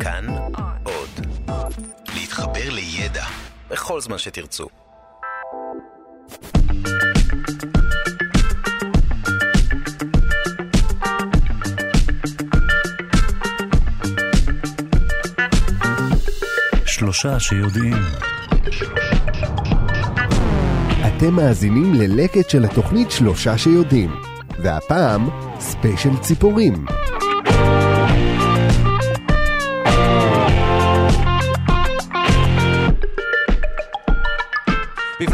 כאן עוד. להתחבר לידע בכל זמן שתרצו. שלושה שיודעים. אתם מאזינים ללקט של התוכנית שלושה שיודעים, והפעם ספיישל ציפורים.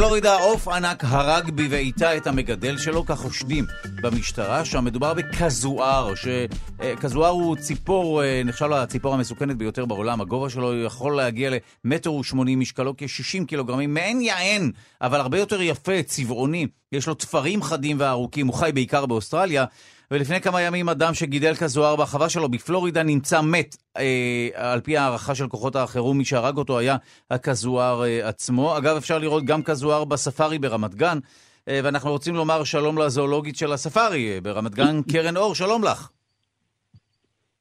בפלורידה עוף ענק הרג בבעיטה את המגדל שלו, כך חושדים במשטרה, שם. מדובר בכזואר, שכזואר הוא ציפור, אה, נחשב לציפור המסוכנת ביותר בעולם, הגובה שלו יכול להגיע למטר ושמונים, משקלו כ-60 קילוגרמים, מעין יען, אבל הרבה יותר יפה, צבעוני, יש לו תפרים חדים וארוכים, הוא חי בעיקר באוסטרליה, ולפני כמה ימים אדם שגידל כזוהר בחווה שלו בפלורידה נמצא מת. אה, על פי הערכה של כוחות החירום, מי שהרג אותו היה הכזוהר אה, עצמו. אגב, אפשר לראות גם כזוהר בספארי ברמת גן, אה, ואנחנו רוצים לומר שלום לזואולוגית של הספארי אה, ברמת גן, קרן אור, שלום לך.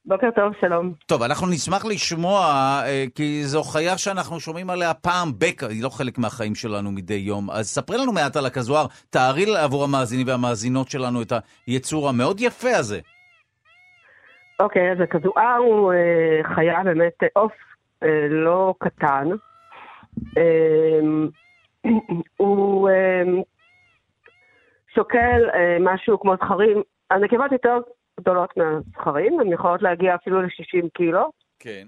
בוקר טוב, שלום. טוב, אנחנו נשמח לשמוע, אה, כי זו חיה שאנחנו שומעים עליה פעם בק, היא לא חלק מהחיים שלנו מדי יום. אז ספרי לנו מעט על הכזוהר, תארי עבור המאזינים והמאזינות שלנו את היצור המאוד יפה הזה. אוקיי, אז הכזוהר הוא אה, חיה באמת אה, עוף אה, לא קטן. אה, הוא אה, שוקל אה, משהו כמו זכרים, הנקבות יותר גדולות מהזכרים, הן יכולות להגיע אפילו ל-60 קילו. כן.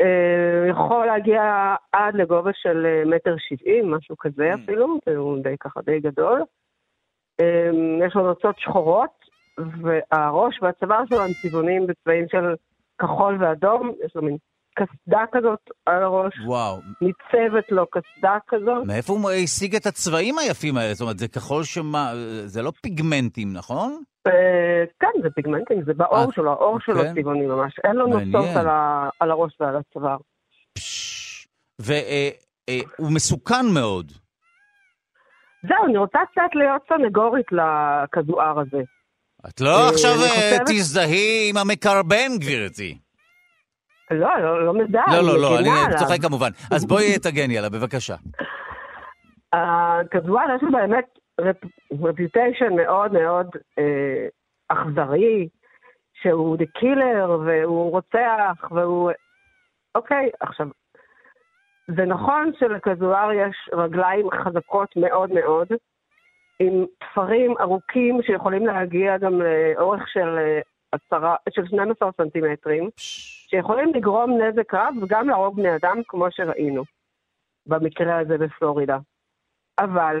אה, יכול להגיע עד לגובה של אה, מטר שבעים, משהו כזה Mm. אפילו, הוא די ככה די גדול. אה, יש לו נוצות שחורות, והראש והצוואר שלו הם צבעונים בצבעים של כחול ואדום, יש לו מין קסדה כזאת על הראש, וואו, ניצבת לו קסדה כזאת. מאיפה הוא השיג את הצבעים היפים האלה? זאת אומרת, זה כחול שמה... זה לא פיגמנטים, נכון? אה, כן, זה פיגמנטים, זה אה, בעור שלו, העור שלו כן. צבעוני ממש. אין לו. נוצות על הראש ועל הצוואר. והוא מסוכן מאוד. זהו, אני רוצה קצת להיות סנגורית לכזואר הזה. את לא אה, עכשיו אה, תזדהי עם המקרבן, גברתי. לא, לא, לא מזהה, לא, לא, לא, אני. צוחק כמובן. אז בואי תגני עליו, בבקשה. הכדואר יש לו באמת רפיוטיישן מאוד מאוד אה, אכזרי, שהוא דה קילר, והוא רוצח, והוא... אוקיי, עכשיו, זה נכון שלכדואר יש רגליים חזקות מאוד מאוד, עם תפרים ארוכים שיכולים להגיע גם לאורך של, אה, עשרה, של 12 סנטימטרים, שיכולים לגרום נזק רב וגם להרוג בני אדם, כמו שראינו במקרה הזה בפלורידה. אבל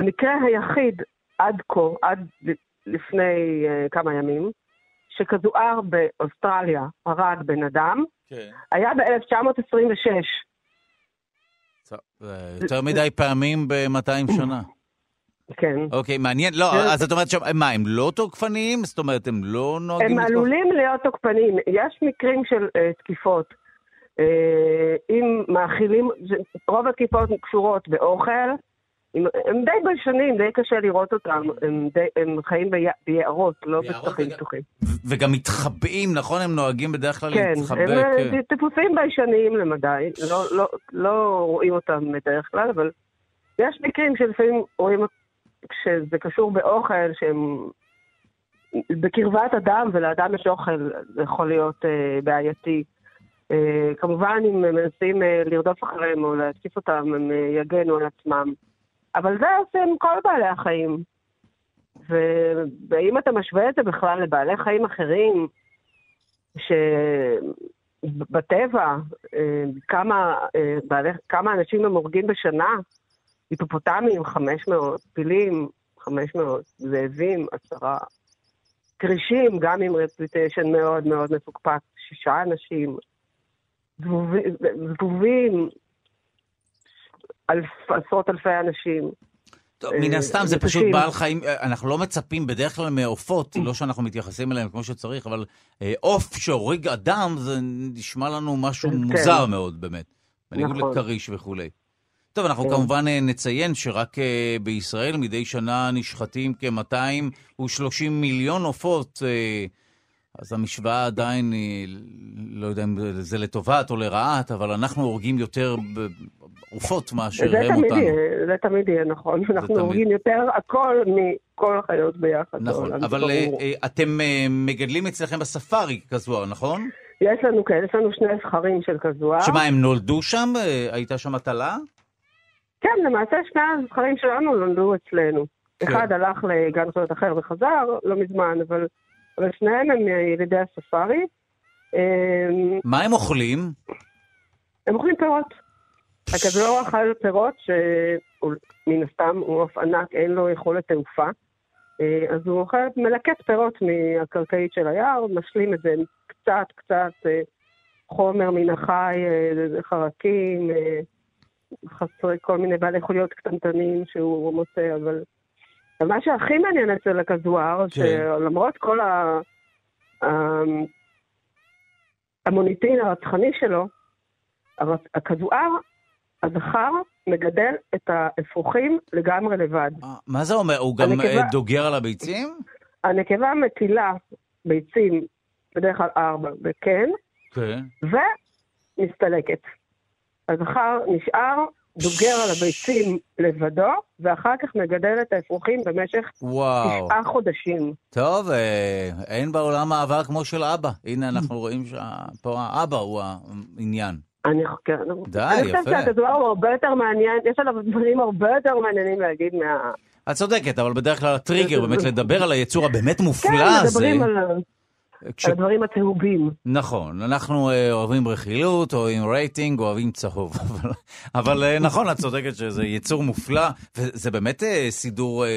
המקרה היחיד עד כה, עד לפני uh, כמה ימים, שכזואר באוסטרליה הרג בן אדם, כן. היה ב-1926. יותר מדי פעמים ב-200 שנה. כן. אוקיי, מעניין. לא, כן. אז את אומרת שם, מה, הם לא תוקפניים? זאת אומרת, הם לא נוהגים... הם לתקוף? עלולים להיות תוקפנים. יש מקרים של uh, תקיפות. Uh, אם מאכילים, רוב התקיפות קשורות באוכל, הם, הם די ביישנים, די קשה לראות אותם, הם, די, הם חיים בי, ביערות, לא בשטחים פתוחים. וגם מתחבאים, נכון? הם נוהגים בדרך כלל כן, להתחבא. הם אה, כן. טיפוסים ביישניים למדי, לא, לא, לא רואים אותם בדרך כלל, אבל יש מקרים שלפעמים רואים כשזה קשור באוכל, שהם בקרבת אדם, ולאדם יש אוכל, זה יכול להיות אה, בעייתי. אה, כמובן, אם הם מנסים אה, לרדוף אחריהם או להתקיף אותם, הם אה, יגנו על עצמם. אבל זה עושים כל בעלי החיים. ואם אתה משווה את זה בכלל לבעלי חיים אחרים, שבטבע, אה, כמה, אה, כמה אנשים הם הורגים בשנה, היפופוטמים 500, פילים 500, זאבים עשרה, כרישים גם עם רפיטיישן מאוד מאוד מפוקפק, שישה אנשים, זבובים, אלף, עשרות אלפי אנשים. טוב, אה, מן הסתם זה פשוט. בעל חיים, אה, אנחנו לא מצפים בדרך כלל מעופות, לא שאנחנו מתייחסים אליהם כמו שצריך, אבל אה, עוף שהורג אדם, זה נשמע לנו משהו כן. מוזר מאוד באמת. בניגוד נכון. לכריש וכולי. טוב, אנחנו כן. כמובן אה, נציין שרק אה, בישראל מדי שנה נשחטים כ-230 מיליון עופות. אה, אז המשוואה עדיין לא יודע אם זה לטובת או לרעת, אבל אנחנו הורגים יותר עופות מאשר הם תמיד אותנו. יהיה, זה תמיד יהיה נכון. אנחנו תמיד. הורגים יותר הכל מכל החיות ביחד. נכון, זה אבל ברור. אתם מגדלים אצלכם בספארי כזוהר, נכון? יש לנו, כן, יש לנו שני זכרים של כזוהר. שמה, הם נולדו שם? הייתה שם הטלה? כן, למעשה שני הזכרים שלנו נולדו אצלנו. כן. אחד הלך לגן חיות אחר וחזר, לא מזמן, אבל, אבל שניהם הם ילידי הספארי. אמ, מה הם אוכלים? הם אוכלים פירות. הכדור אכל פירות שמן הסתם הוא עוף ענק, אין לו יכולת תעופה. אה, אז הוא אוכל מלקט פירות מהקרקעית של היער, משלים את זה עם קצת קצת אה, חומר מן החי, אה, חרקים, חסרי כל מיני בעלי חוליות קטנטנים שהוא מוצא, אבל... אבל מה שהכי מעניין אצל הכזואר, כן. שלמרות כל ה... המוניטין הרצחני שלו, הכזואר, הזכר, מגדל את האפרוחים לגמרי לבד. מה זה אומר? הוא גם הנקבה- אה, דוגר על הביצים? הנקבה מטילה ביצים, בדרך כלל ארבע, וכן, כן. ומסתלקת. הזכר נשאר, דוגר על הביצים לבדו, ואחר כך מגדל את האפרוחים במשך וואו. תשעה חודשים. טוב, אה, אין בעולם אהבה כמו של אבא. הנה, אנחנו רואים שפה האבא הוא העניין. אני, כן, די, אני יפה. חושבת שהכדור הוא הרבה יותר מעניין, יש עליו דברים הרבה יותר מעניינים להגיד מה... את צודקת, אבל בדרך כלל הטריגר באמת לדבר על היצור הבאמת כן, מופלא הזה. מדברים על, כש- על הדברים הצהובים. נכון, אנחנו אה, אוהבים רכילות, אוהבים רייטינג, אוהבים צהוב. אבל, אבל אה, נכון, את צודקת שזה יצור מופלא, וזה באמת אה, סידור אה,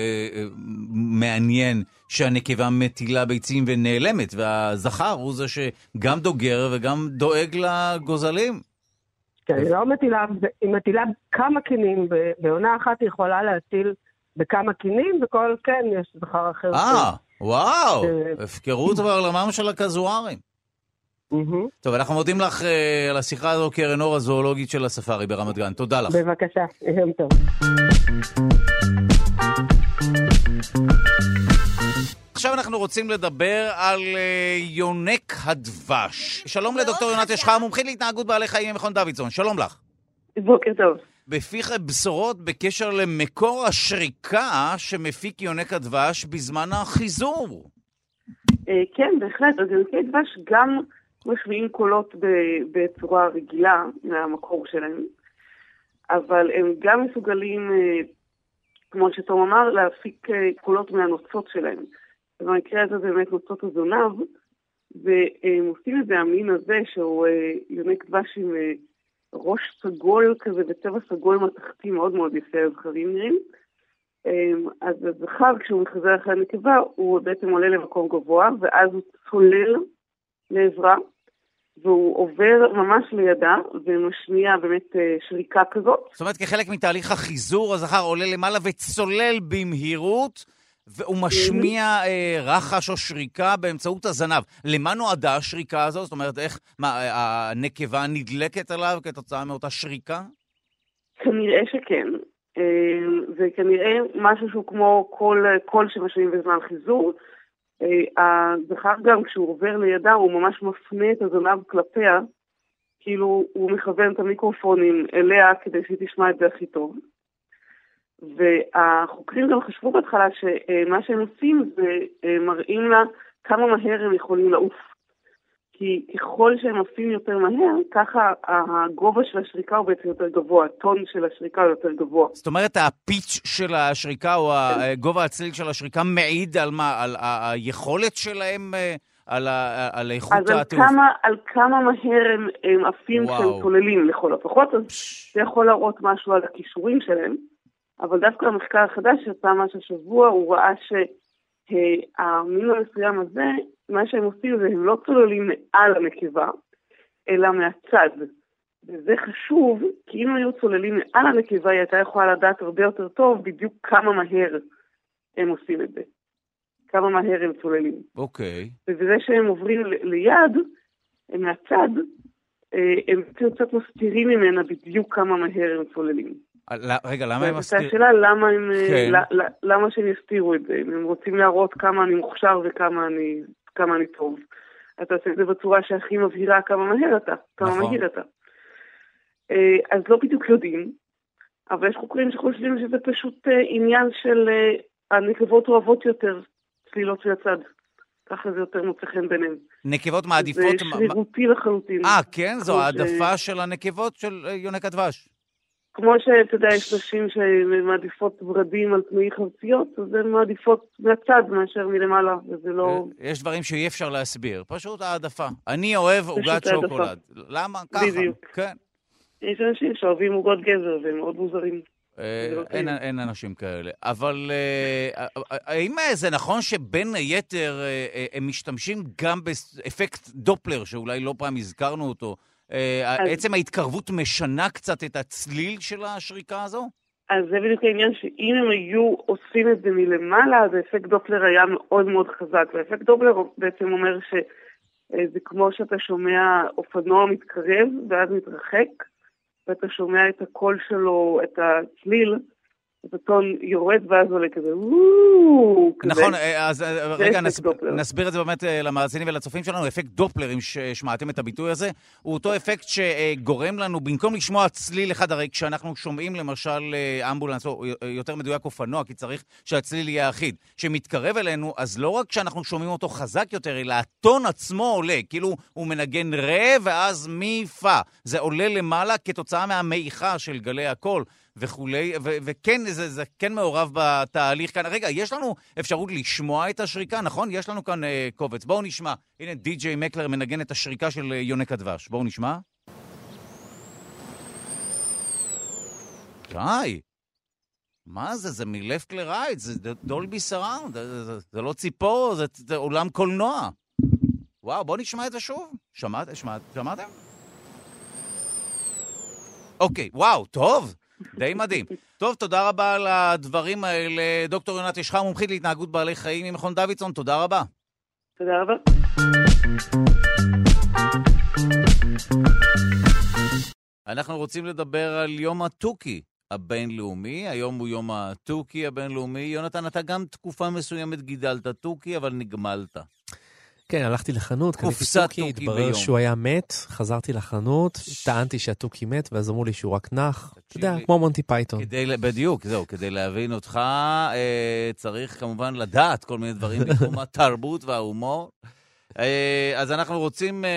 מעניין שהנקבה מטילה ביצים ונעלמת, והזכר הוא זה שגם דוגר וגם דואג לגוזלים. כן, היא לא מטילה, היא מטילה כמה קינים, בעונה אחת היא יכולה להטיל בכמה קינים, וכל כן יש זכר אחר. אה, וואו, הפקרות בעולמם של הכזוארים. טוב, אנחנו מודים לך אה, על השיחה הזו, קרן אור הזואולוגית של הספארי ברמת גן. תודה לך. בבקשה, יום טוב. עכשיו אנחנו רוצים לדבר על אה, יונק הדבש. שלום לדוקטור יונת ישחר, מומחית להתנהגות בעלי חיים ממכון דוידסון. שלום לך. בוקר טוב. בפיך בשורות בקשר למקור השריקה שמפיק יונק הדבש בזמן החיזור. אה, כן, בהחלט, אז יונקי דבש גם משמיעים קולות בצורה רגילה מהמקור שלהם, אבל הם גם מסוגלים, אה, כמו שתום אמר, להפיק אה, קולות מהנוצות שלהם. במקרה הזה זה באמת נוצות הזונב, והם עושים את זה המין הזה שהוא יונק דבש עם ראש סגול כזה בצבע סגול מתכתי מאוד מאוד יפה, הזכרים נראים. אמ, אז הזכר, כשהוא מחזר אחרי הנקבה, הוא בעצם עולה למקום גבוה, ואז הוא צולל לעברה, והוא עובר ממש לידה, ומשמיע באמת אה, שריקה כזאת. זאת אומרת, כחלק מתהליך החיזור, הזכר עולה למעלה וצולל במהירות, והוא משמיע אה, רחש או שריקה באמצעות הזנב. למה נועדה השריקה הזאת? זאת אומרת, איך, מה, אה, הנקבה נדלקת עליו כתוצאה מאותה שריקה? כנראה שכן. אמ, זה כנראה משהו שהוא כמו קול, קול שמשמיעים בזמן חיזור. אה, הזכר גם, כשהוא עובר לידה, הוא ממש מפנה את הזנב כלפיה, כאילו הוא מכוון את המיקרופונים אליה כדי שהיא תשמע את זה הכי טוב. והחוקרים גם חשבו בהתחלה שמה שהם עושים זה אה, מראים לה כמה מהר הם יכולים לעוף. כי ככל שהם עפים יותר מהר, ככה הגובה של השריקה הוא בעצם יותר גבוה, הטון של השריקה הוא יותר גבוה. זאת אומרת, הפיץ' של השריקה או הגובה הצליל של השריקה מעיד על מה? על היכולת שלהם, אה, על, ה- על איכות אז על התעופה? כמה, על כמה מהר הם, הם עפים. כשהם צוללים לכל הפחות, אז זה יכול להראות משהו על הכישורים שלהם, אבל דווקא המחקר החדש שיצא ממש השבוע, הוא ראה שהמין המסוים הזה, מה שהם עושים זה הם לא צוללים מעל הנקבה, אלא מהצד. וזה חשוב, כי אם היו צוללים מעל הנקבה, היא הייתה יכולה לדעת הרבה יותר טוב בדיוק כמה מהר הם עושים את זה. כמה מהר הם צוללים. אוקיי. ובזה שהם עוברים ליד, הם מהצד, אה, הם קצת מסתירים ממנה בדיוק כמה מהר הם צוללים. רגע, למה הם מסתירים? השאלה למה הם, אה, כן. למה שהם יסתירו את זה, אם הם רוצים להראות כמה אני מוכשר וכמה אני, כמה אני טוב. אתה עושה את זה בצורה שהכי מבהירה כמה מהר אתה, כמה נכון. מהיר אתה. אה, אז לא בדיוק יודעים, אבל יש חוקרים שחושבים שזה פשוט אה, עניין של הנקבות אוהבות יותר צלילות מהצד. ככה זה יותר מוצא חן ביניהם. נקבות זה מעדיפות... מה- שרירותי לחלוטין. אה, כן? זו כמו ש- העדפה של הנקבות של יונק הדבש. כמו שאתה יודע, יש נשים שמעדיפות ורדים על פני חרציות, אז הן מעדיפות מהצד מאשר מלמעלה, וזה לא... יש דברים שאי אפשר להסביר, פשוט העדפה. אני אוהב עוגת. שוקולד. למה? ככה. בדיוק. כן. יש אנשים שאוהבים עוגות גזר והם מאוד מוזרים. אה, לא אין. אין אנשים כאלה. אבל אה, אה, האם זה נכון שבין היתר אה, אה, הם משתמשים גם באפקט דופלר, שאולי לא פעם הזכרנו אותו? אה, אז- עצם ההתקרבות משנה קצת את הצליל של השריקה הזו? אז זה בדיוק העניין שאם הם היו עושים את זה מלמעלה, אז האפקט דופלר היה מאוד מאוד חזק. והאפקט דופלר בעצם אומר שזה כמו שאתה שומע אופנוע מתקרב ואז מתרחק, ואתה שומע את הקול שלו, את הצליל, את הטון יורד ואז עולה כזה, וואו, כזה. נכון, אה, אז אה, רגע, נס-. נסביר את זה באמת אה, למאזינים ולצופים שלנו. אפקט דופלר, אם שמעתם את הביטוי הזה, הוא אותו אפקט שגורם לנו, במקום לשמוע צליל אחד, הרי כשאנחנו שומעים למשל אמבולנס, או יותר מדויק אופנוע, כי צריך שהצליל יהיה אחיד, שמתקרב אלינו, אז לא רק שאנחנו שומעים אותו חזק יותר, אלא הטון עצמו עולה, כאילו הוא מנגן רה ואז מי פה. זה עולה למעלה כתוצאה מהמעיכה של גלי הקול. וכולי, ו- וכן, זה, זה כן מעורב בתהליך כאן. רגע, יש לנו אפשרות לשמוע את השריקה, נכון? יש לנו כאן אה, קובץ. בואו נשמע. הנה, די.ג'יי מקלר מנגן את השריקה של אה, יונק הדבש. בואו נשמע. די. מה זה? זה מלפט לרייט, זה דולבי סראונד, זה, זה, זה לא ציפור, זה, זה אולם קולנוע. וואו, בואו נשמע את זה שוב. שמעת, שמעת, שמעתם? אוקיי, וואו, טוב, די מדהים. טוב, תודה רבה על הדברים האלה. דוקטור יונת ישחר, מומחית להתנהגות בעלי חיים ממכון דוידסון, תודה רבה. תודה רבה. אנחנו רוצים לדבר על יום התוכי הבינלאומי. היום הוא יום התוכי הבינלאומי. יונתן, אתה גם תקופה מסוימת גידלת תוכי, אבל נגמלת. כן, הלכתי לחנות, קניתי תוכי, התברר. שהוא היה מת, חזרתי לחנות, טענתי שהתוכי מת, ואז אמרו לי שהוא רק נח. אתה יודע. כמו מונטי פייתון. כדי, בדיוק, זהו, כדי להבין אותך, אה, צריך כמובן לדעת כל מיני דברים בתחום התרבות וההומור. אה, אז אנחנו רוצים אה,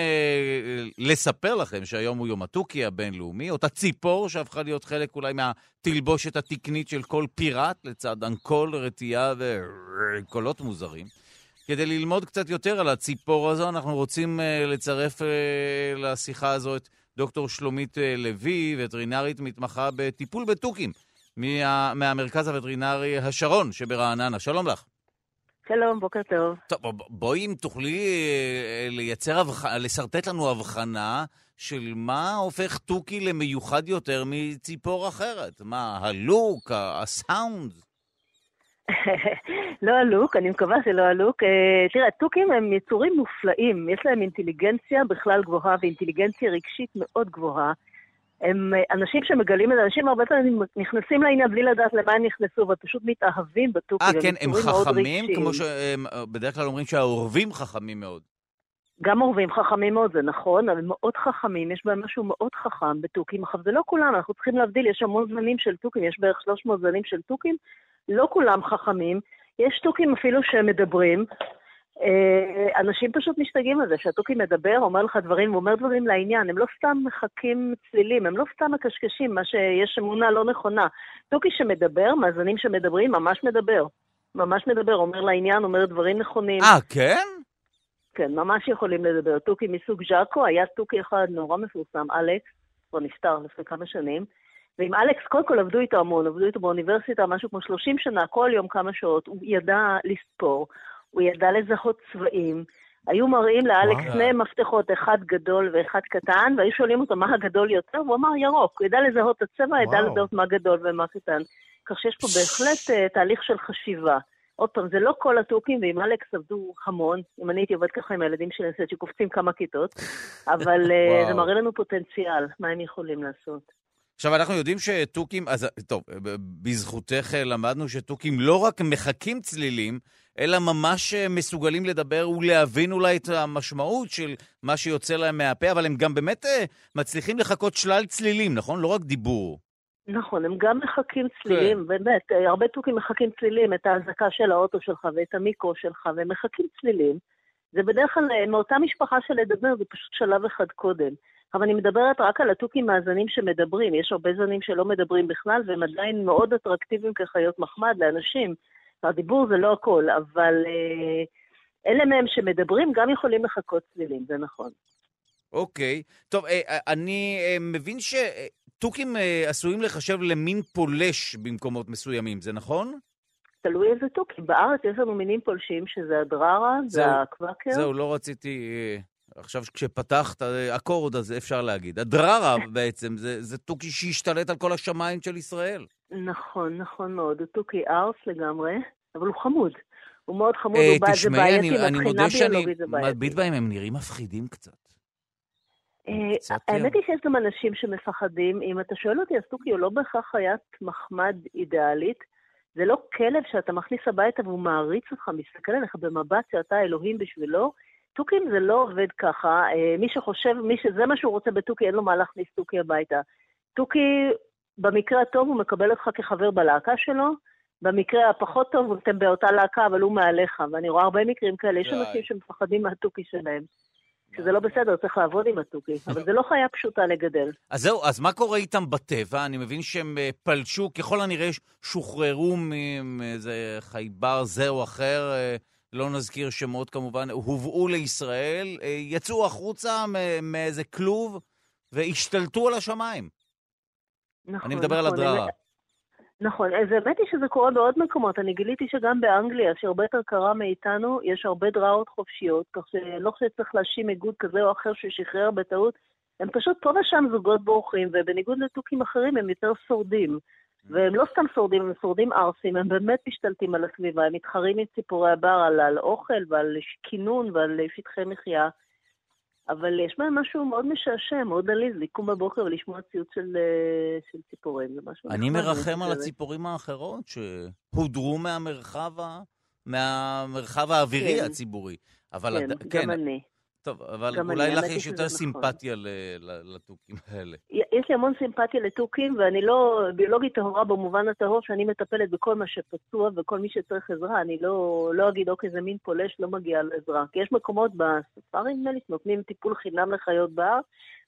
לספר לכם שהיום הוא יום התוכי הבינלאומי, אותה ציפור שהפכה להיות חלק אולי מהתלבושת התקנית של כל פיראט, לצד אנקול, רטייה וקולות מוזרים. כדי ללמוד קצת יותר על הציפור הזו, אנחנו רוצים אה, לצרף אה, לשיחה הזו את דוקטור שלומית אה, לוי, וטרינרית מתמחה בטיפול בתוכים, מה, מהמרכז הווטרינרי השרון שברעננה. שלום לך. שלום, בוקר טוב. טוב, בואי אם תוכלי לייצר. לשרטט לנו הבחנה של מה הופך תוכי למיוחד יותר מציפור אחרת. מה, הלוק, הסאונד? לא הלוק, אני מקווה שלא הלוק. אה, תראה, תוכים הם יצורים מופלאים, יש להם אינטליגנציה בכלל גבוהה ואינטליגנציה רגשית מאוד גבוהה. הם אה, אנשים שמגלים את זה, אנשים הרבה פעמים נכנסים לעניין בלי לדעת למה הם נכנסו, ופשוט מתאהבים בתוכי. אה, כן, הם חכמים. כמו שבדרך כלל אומרים שהעורבים חכמים מאוד. גם עורבים חכמים מאוד, זה נכון, אבל מאוד חכמים, יש בהם משהו מאוד חכם בתוכים. עכשיו, זה לא כולם, אנחנו צריכים להבדיל, יש המון זנים של תוכים, יש בערך 300 זנים של תוכים, לא כולם חכמים, יש תוכים אפילו שמדברים. אה, אנשים פשוט משתגעים על זה, שהתוכי מדבר, אומר לך דברים, הוא אומר דברים לעניין, הם לא סתם מחקים צלילים, הם לא סתם מקשקשים, מה שיש אמונה לא נכונה. תוכי שמדבר, מאזנים שמדברים, ממש מדבר. ממש מדבר, אומר לעניין, אומר דברים נכונים. אה, כן? כן, ממש יכולים לדבר. תוכי מסוג ז'אקו, היה תוכי אחד נורא מפורסם, אלכס, כבר נפטר לפני כמה שנים. ועם אלכס, קודם כל עבדו איתו המון, עבדו איתו באוניברסיטה משהו כמו 30 שנה, כל יום כמה שעות. הוא ידע לספור, הוא ידע לזהות צבעים. היו מראים לאלכס. שני מפתחות, אחד גדול ואחד קטן, והיו שואלים אותו מה הגדול יותר, והוא אמר ירוק. הוא ידע לזהות את הצבע, ידע. לזהות מה גדול ומה קטן. כך שיש פה בהחלט uh, תהליך של חשיבה. עוד פעם, זה לא כל התוכים, ועם אלכס עבדו המון. אם אני הייתי עובד ככה עם הילדים שלי, אני שקופצים כמה כיתות, אבל uh. זה מראה לנו פוטנציאל, מה הם יכולים לעשות. עכשיו, אנחנו יודעים שתוכים, אז טוב, בזכותך למדנו שתוכים לא רק מחקים צלילים, אלא ממש מסוגלים לדבר ולהבין אולי את המשמעות של מה שיוצא להם מהפה, אבל הם גם באמת מצליחים לחכות שלל צלילים, נכון? לא רק דיבור. נכון, הם גם מחקים צלילים, כן. באמת, הרבה תוכים מחקים צלילים, את האזעקה של האוטו שלך ואת המיקרו שלך, והם מחקים צלילים. זה בדרך כלל מאותה משפחה של לדבר, זה פשוט שלב אחד קודם. אבל אני מדברת רק על התוכים מהזנים שמדברים. יש הרבה זנים שלא מדברים בכלל, והם עדיין מאוד אטרקטיביים כחיות מחמד לאנשים. הדיבור זה לא הכל, אבל אה, אלה מהם שמדברים גם יכולים לחכות צלילים, זה נכון. אוקיי. Okay. טוב, אה, אה, אני מבין שתוכים עשויים לחשב למין פולש במקומות מסוימים, זה נכון? תלוי איזה תוכי. בארץ יש לנו מינים פולשים, שזה הדררה, זה הקוואקר. זהו, לא רציתי... עכשיו, כשפתחת אקורד, אז אפשר להגיד. הדררה בעצם, זה, זה תוכי שהשתלט על כל השמיים של ישראל. נכון, נכון מאוד. הוא תוכי ארס לגמרי, אבל הוא חמוד. הוא מאוד חמוד, הוא בעייתי, זה בעייתי, מבחינה ביולוגית זה בעייתי. מביט בהם, הם נראים מפחידים קצת. אה, האמת היא שיש גם אנשים שמפחדים. אם אתה שואל אותי, אז תוכי הוא לא בהכרח חיית מחמד אידיאלית. זה לא כלב שאתה מכניס הביתה והוא מעריץ אותך, מסתכל עליך במבט שאתה אלוהים בשבילו. תוכים זה לא עובד ככה. אה, מי שחושב, מי שזה מה שהוא רוצה בתוכי, אין לו מה להכניס תוכי הביתה. תוכי, במקרה הטוב הוא מקבל אותך כחבר בלהקה שלו, במקרה הפחות טוב הוא אתם באותה להקה, אבל הוא מעליך, ואני רואה הרבה מקרים כאלה. יש אנשים שמפחדים מהתוכי שלהם. שזה לא בסדר, צריך לעבוד עם התוכי, אבל זה לא חיה פשוטה לגדל. אז זהו, אז מה קורה איתם בטבע? אני מבין שהם אה, פלשו, ככל הנראה שוחררו מאיזה חייבר זה או אחר, אה, לא נזכיר שמות כמובן, הובאו לישראל, אה, יצאו החוצה מאיזה כלוב והשתלטו על השמיים. נכון, אני מדבר נכון. על הדררה. נכון, אז האמת היא שזה קורה בעוד מקומות. אני גיליתי שגם באנגליה, שהרבה יותר קרה מאיתנו, יש הרבה דראות חופשיות, כך שלא חושב שצריך להאשים איגוד כזה או אחר ששחרר בטעות. הם פשוט פה ושם זוגות בורחים, ובניגוד לתוכים אחרים הם יותר שורדים. והם לא סתם שורדים, הם שורדים ערסים, הם באמת משתלטים על הסביבה, הם מתחרים עם ציפורי הבר על, על אוכל ועל כינון ועל שטחי מחיה. אבל יש בהם משהו מאוד משעשע, מאוד עליז, לקום בבוקר ולשמוע ציוץ של, אה, של ציפורים, זה משהו אני מרחם על הציפורים האחרות שהודרו מהמרחב, מהמרחב האווירי כן. הציבורי. אבל כן, הד... גם כן, אני. טוב, אבל אולי לך יש יותר נכון. סימפתיה לתוכים האלה. יש לי המון סימפתיה לתוכים, ואני לא ביולוגית טהורה במובן הטהור שאני מטפלת בכל מה שפצוע וכל מי שצריך עזרה. אני לא, לא אגיד, אוקיי, זה מין פולש, לא מגיע לעזרה. כי יש מקומות בספארי, נדמה לי, שנותנים טיפול חינם לחיות בר,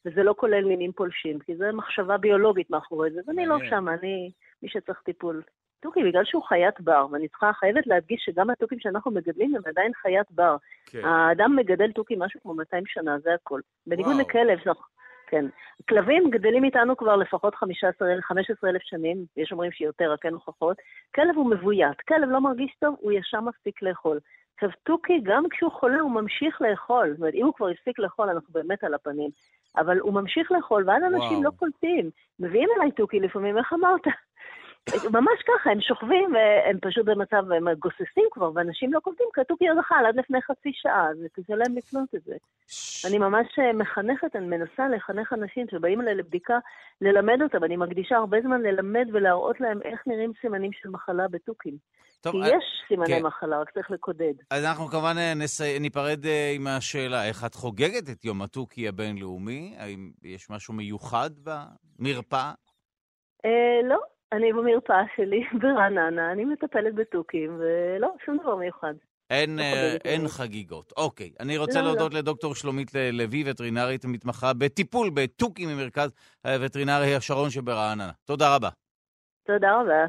וזה לא כולל מינים פולשים, כי זו מחשבה ביולוגית מאחורי זה, ואני לא שם, אני מי שצריך טיפול. תוכי, בגלל שהוא חיית בר, ואני צריכה, חייבת להדגיש שגם התוכים שאנחנו מגדלים הם עדיין חיית בר. כן. האדם מגדל תוכי משהו כמו 200 שנה, זה הכל. בניגוד לכלב, כן. כלבים גדלים איתנו כבר לפחות 15 אלף שנים, יש אומרים שיותר, רק אין הוכחות. כלב הוא מבוית, כלב לא מרגיש טוב, הוא ישר מפסיק לאכול. עכשיו, תוכי, גם כשהוא חולה, הוא ממשיך לאכול. זאת אומרת, אם הוא כבר הפסיק לאכול, אנחנו באמת על הפנים. אבל הוא ממשיך לאכול, ואז אנשים לא קולטים. מביאים אליי תוכי לפעמים, איך אמרת? ממש ככה, הם שוכבים והם פשוט במצב, הם גוססים כבר, ואנשים לא קולטים, עוד אכל עד לפני חצי שעה, זה קשה להם לקנות את זה. אני ממש אה, מחנכת, אני מנסה לחנך אנשים שבאים אליי לבדיקה, ללמד אותם, אני מקדישה הרבה זמן ללמד ולהראות להם איך נראים סימנים של מחלה בתוכים. טוב, כי אה, יש סימני כן. מחלה, רק צריך לקודד. אז אנחנו כמובן אה, נסי... ניפרד עם השאלה, איך את חוגגת את יום התוכי הבינלאומי? האם יש משהו מיוחד במרפאה? אה, לא, אני במרפאה שלי ברעננה, אני מטפלת בתוכים, ולא, שום דבר מיוחד. אין, לא אה, אין חגיגות. אוקיי, אני רוצה לא, להודות לא. לדוקטור שלומית לוי, וטרינרית מתמחה בטיפול בתוכים ממרכז הווטרינרי השרון שברעננה. תודה רבה. תודה רבה.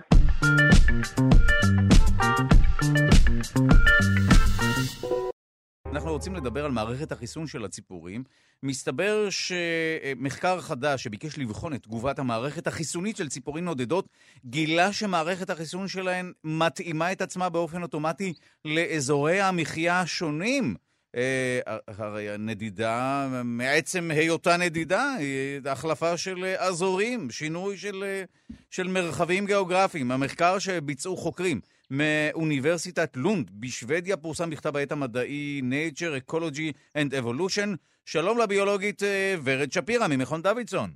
אנחנו רוצים לדבר על מערכת החיסון של הציפורים. מסתבר שמחקר חדש שביקש לבחון את תגובת המערכת החיסונית של ציפורים נודדות, גילה שמערכת החיסון שלהן מתאימה את עצמה באופן אוטומטי לאזורי המחיה השונים. אה, הרי הנדידה, מעצם היותה נדידה, היא החלפה של אזורים, שינוי של, של מרחבים גיאוגרפיים. המחקר שביצעו חוקרים מאוניברסיטת לונד בשוודיה פורסם בכתב העת המדעי Nature, Ecology and Evolution. שלום לביולוגית אה, ורד שפירא ממכון דוידסון.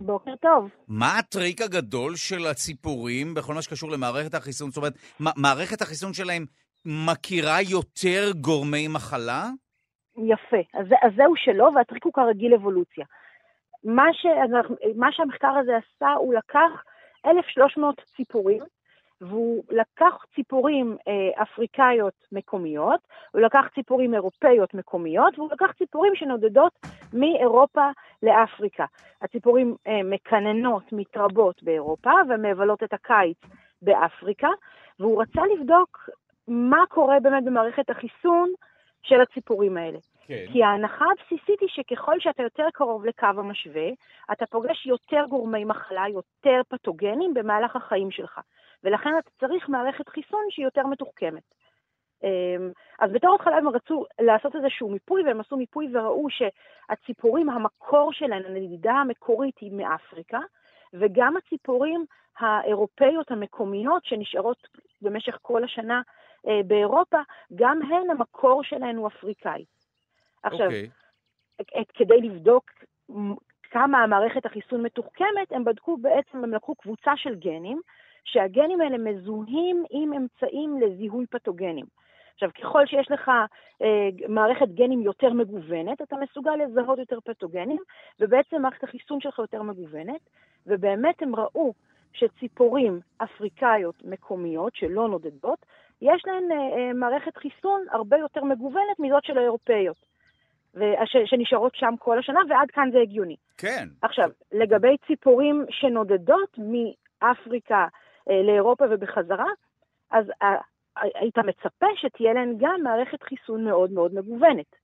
בוקר טוב. מה הטריק הגדול של הציפורים בכל מה שקשור למערכת החיסון? זאת אומרת, מערכת החיסון שלהם מכירה יותר גורמי מחלה? יפה. אז, אז זהו שלא, והטריק הוא כרגיל אבולוציה. מה, שאנחנו, מה שהמחקר הזה עשה, הוא לקח 1,300 ציפורים, והוא לקח ציפורים אה, אפריקאיות מקומיות, הוא לקח ציפורים אירופאיות מקומיות, והוא לקח ציפורים שנודדות מאירופה לאפריקה. הציפורים אה, מקננות, מתרבות באירופה ומבלות את הקיץ באפריקה, והוא רצה לבדוק מה קורה באמת במערכת החיסון של הציפורים האלה. כן. כי ההנחה הבסיסית היא שככל שאתה יותר קרוב לקו המשווה, אתה פוגש יותר גורמי מחלה, יותר פתוגנים במהלך החיים שלך. ולכן אתה צריך מערכת חיסון שהיא יותר מתוחכמת. אמ, אז בתור התחלה הם רצו לעשות איזשהו מיפוי, והם עשו מיפוי וראו שהציפורים, המקור שלהן, הנדידה המקורית היא מאפריקה, וגם הציפורים האירופאיות המקומיות שנשארות במשך כל השנה אה, באירופה, גם הן המקור שלהן הוא אפריקאי. עכשיו, אוקיי. את- כדי לבדוק כמה המערכת החיסון מתוחכמת, הם בדקו בעצם, הם לקחו קבוצה של גנים, שהגנים האלה מזוהים עם אמצעים לזיהוי פתוגנים. עכשיו, ככל שיש לך אה, מערכת גנים יותר מגוונת, אתה מסוגל לזהות יותר פתוגנים, ובעצם מערכת החיסון שלך יותר מגוונת, ובאמת הם ראו שציפורים אפריקאיות מקומיות שלא נודדות, יש להן אה, אה, מערכת חיסון הרבה יותר מגוונת מזאת של האירופאיות. וש, שנשארות שם כל השנה, ועד כאן זה הגיוני. כן. עכשיו, לגבי ציפורים שנודדות מאפריקה אה, לאירופה ובחזרה, אז אה, היית מצפה שתהיה להן גם מערכת חיסון מאוד מאוד מגוונת.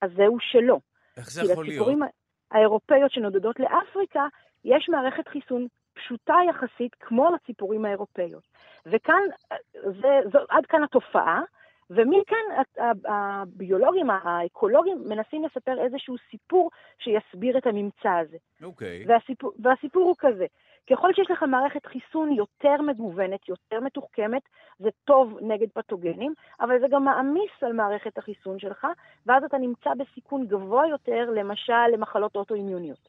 אז זהו שלא. איך זה כי יכול להיות? לציפורים האירופאיות שנודדות לאפריקה, יש מערכת חיסון פשוטה יחסית כמו לציפורים האירופאיות. וכאן, אה, זה, זו, עד כאן התופעה, ומכאן הביולוגים, האקולוגים, מנסים לספר איזשהו סיפור שיסביר את הממצא הזה. אוקיי. והסיפור, והסיפור הוא כזה, ככל שיש לך מערכת חיסון יותר מגוונת, יותר מתוחכמת, זה טוב נגד פתוגנים, אבל זה גם מעמיס על מערכת החיסון שלך, ואז אתה נמצא בסיכון גבוה יותר, למשל למחלות אוטואימיוניות.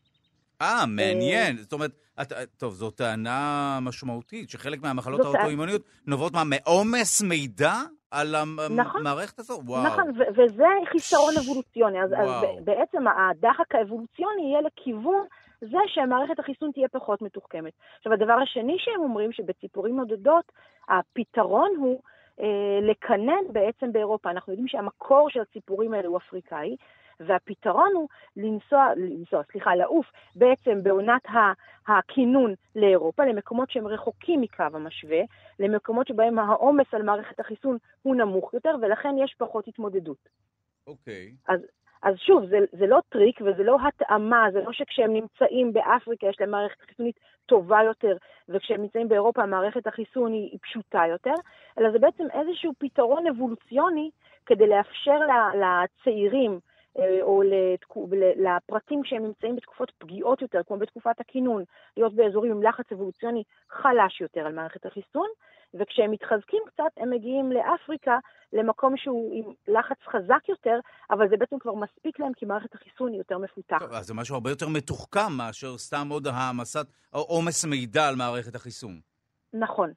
אה, מעניין. זאת אומרת, את, טוב, זו טענה משמעותית, שחלק מהמחלות האוטואימוניות נובעות מה, מעומס מידע על נכון. המערכת הזו? וואו. נכון, וזה חיסרון אבולוציוני. אז, אז בעצם הדחק האבולוציוני יהיה לכיוון זה שמערכת החיסון תהיה פחות מתוחכמת. עכשיו, הדבר השני שהם אומרים, שבציפורים נודדות, הפתרון הוא אה, לקנן בעצם באירופה. אנחנו יודעים שהמקור של הציפורים האלה הוא אפריקאי, והפתרון הוא לנסוע, לנסוע, סליחה, לעוף בעצם בעונת הכינון לאירופה, למקומות שהם רחוקים מקו המשווה, למקומות שבהם העומס על מערכת החיסון הוא נמוך יותר, ולכן יש פחות התמודדות. אוקיי. אז שוב, זה, זה לא טריק וזה לא התאמה, זה לא שכשהם נמצאים באפריקה יש להם מערכת חיסונית טובה יותר, וכשהם נמצאים באירופה המערכת החיסון היא, היא פשוטה יותר, אלא זה בעצם איזשהו פתרון אבולוציוני כדי לאפשר לצעירים, או לתקו- לפרטים שהם נמצאים בתקופות פגיעות יותר, כמו בתקופת הכינון, להיות באזורים עם לחץ אבולוציוני חלש יותר על מערכת החיסון, וכשהם מתחזקים קצת, הם מגיעים לאפריקה, למקום שהוא עם לחץ חזק יותר, אבל זה בעצם כבר מספיק להם, כי מערכת החיסון היא יותר מפותחת. טוב, אז זה משהו הרבה יותר מתוחכם מאשר סתם עוד העמסת, עומס מידע על מערכת החיסון. נכון,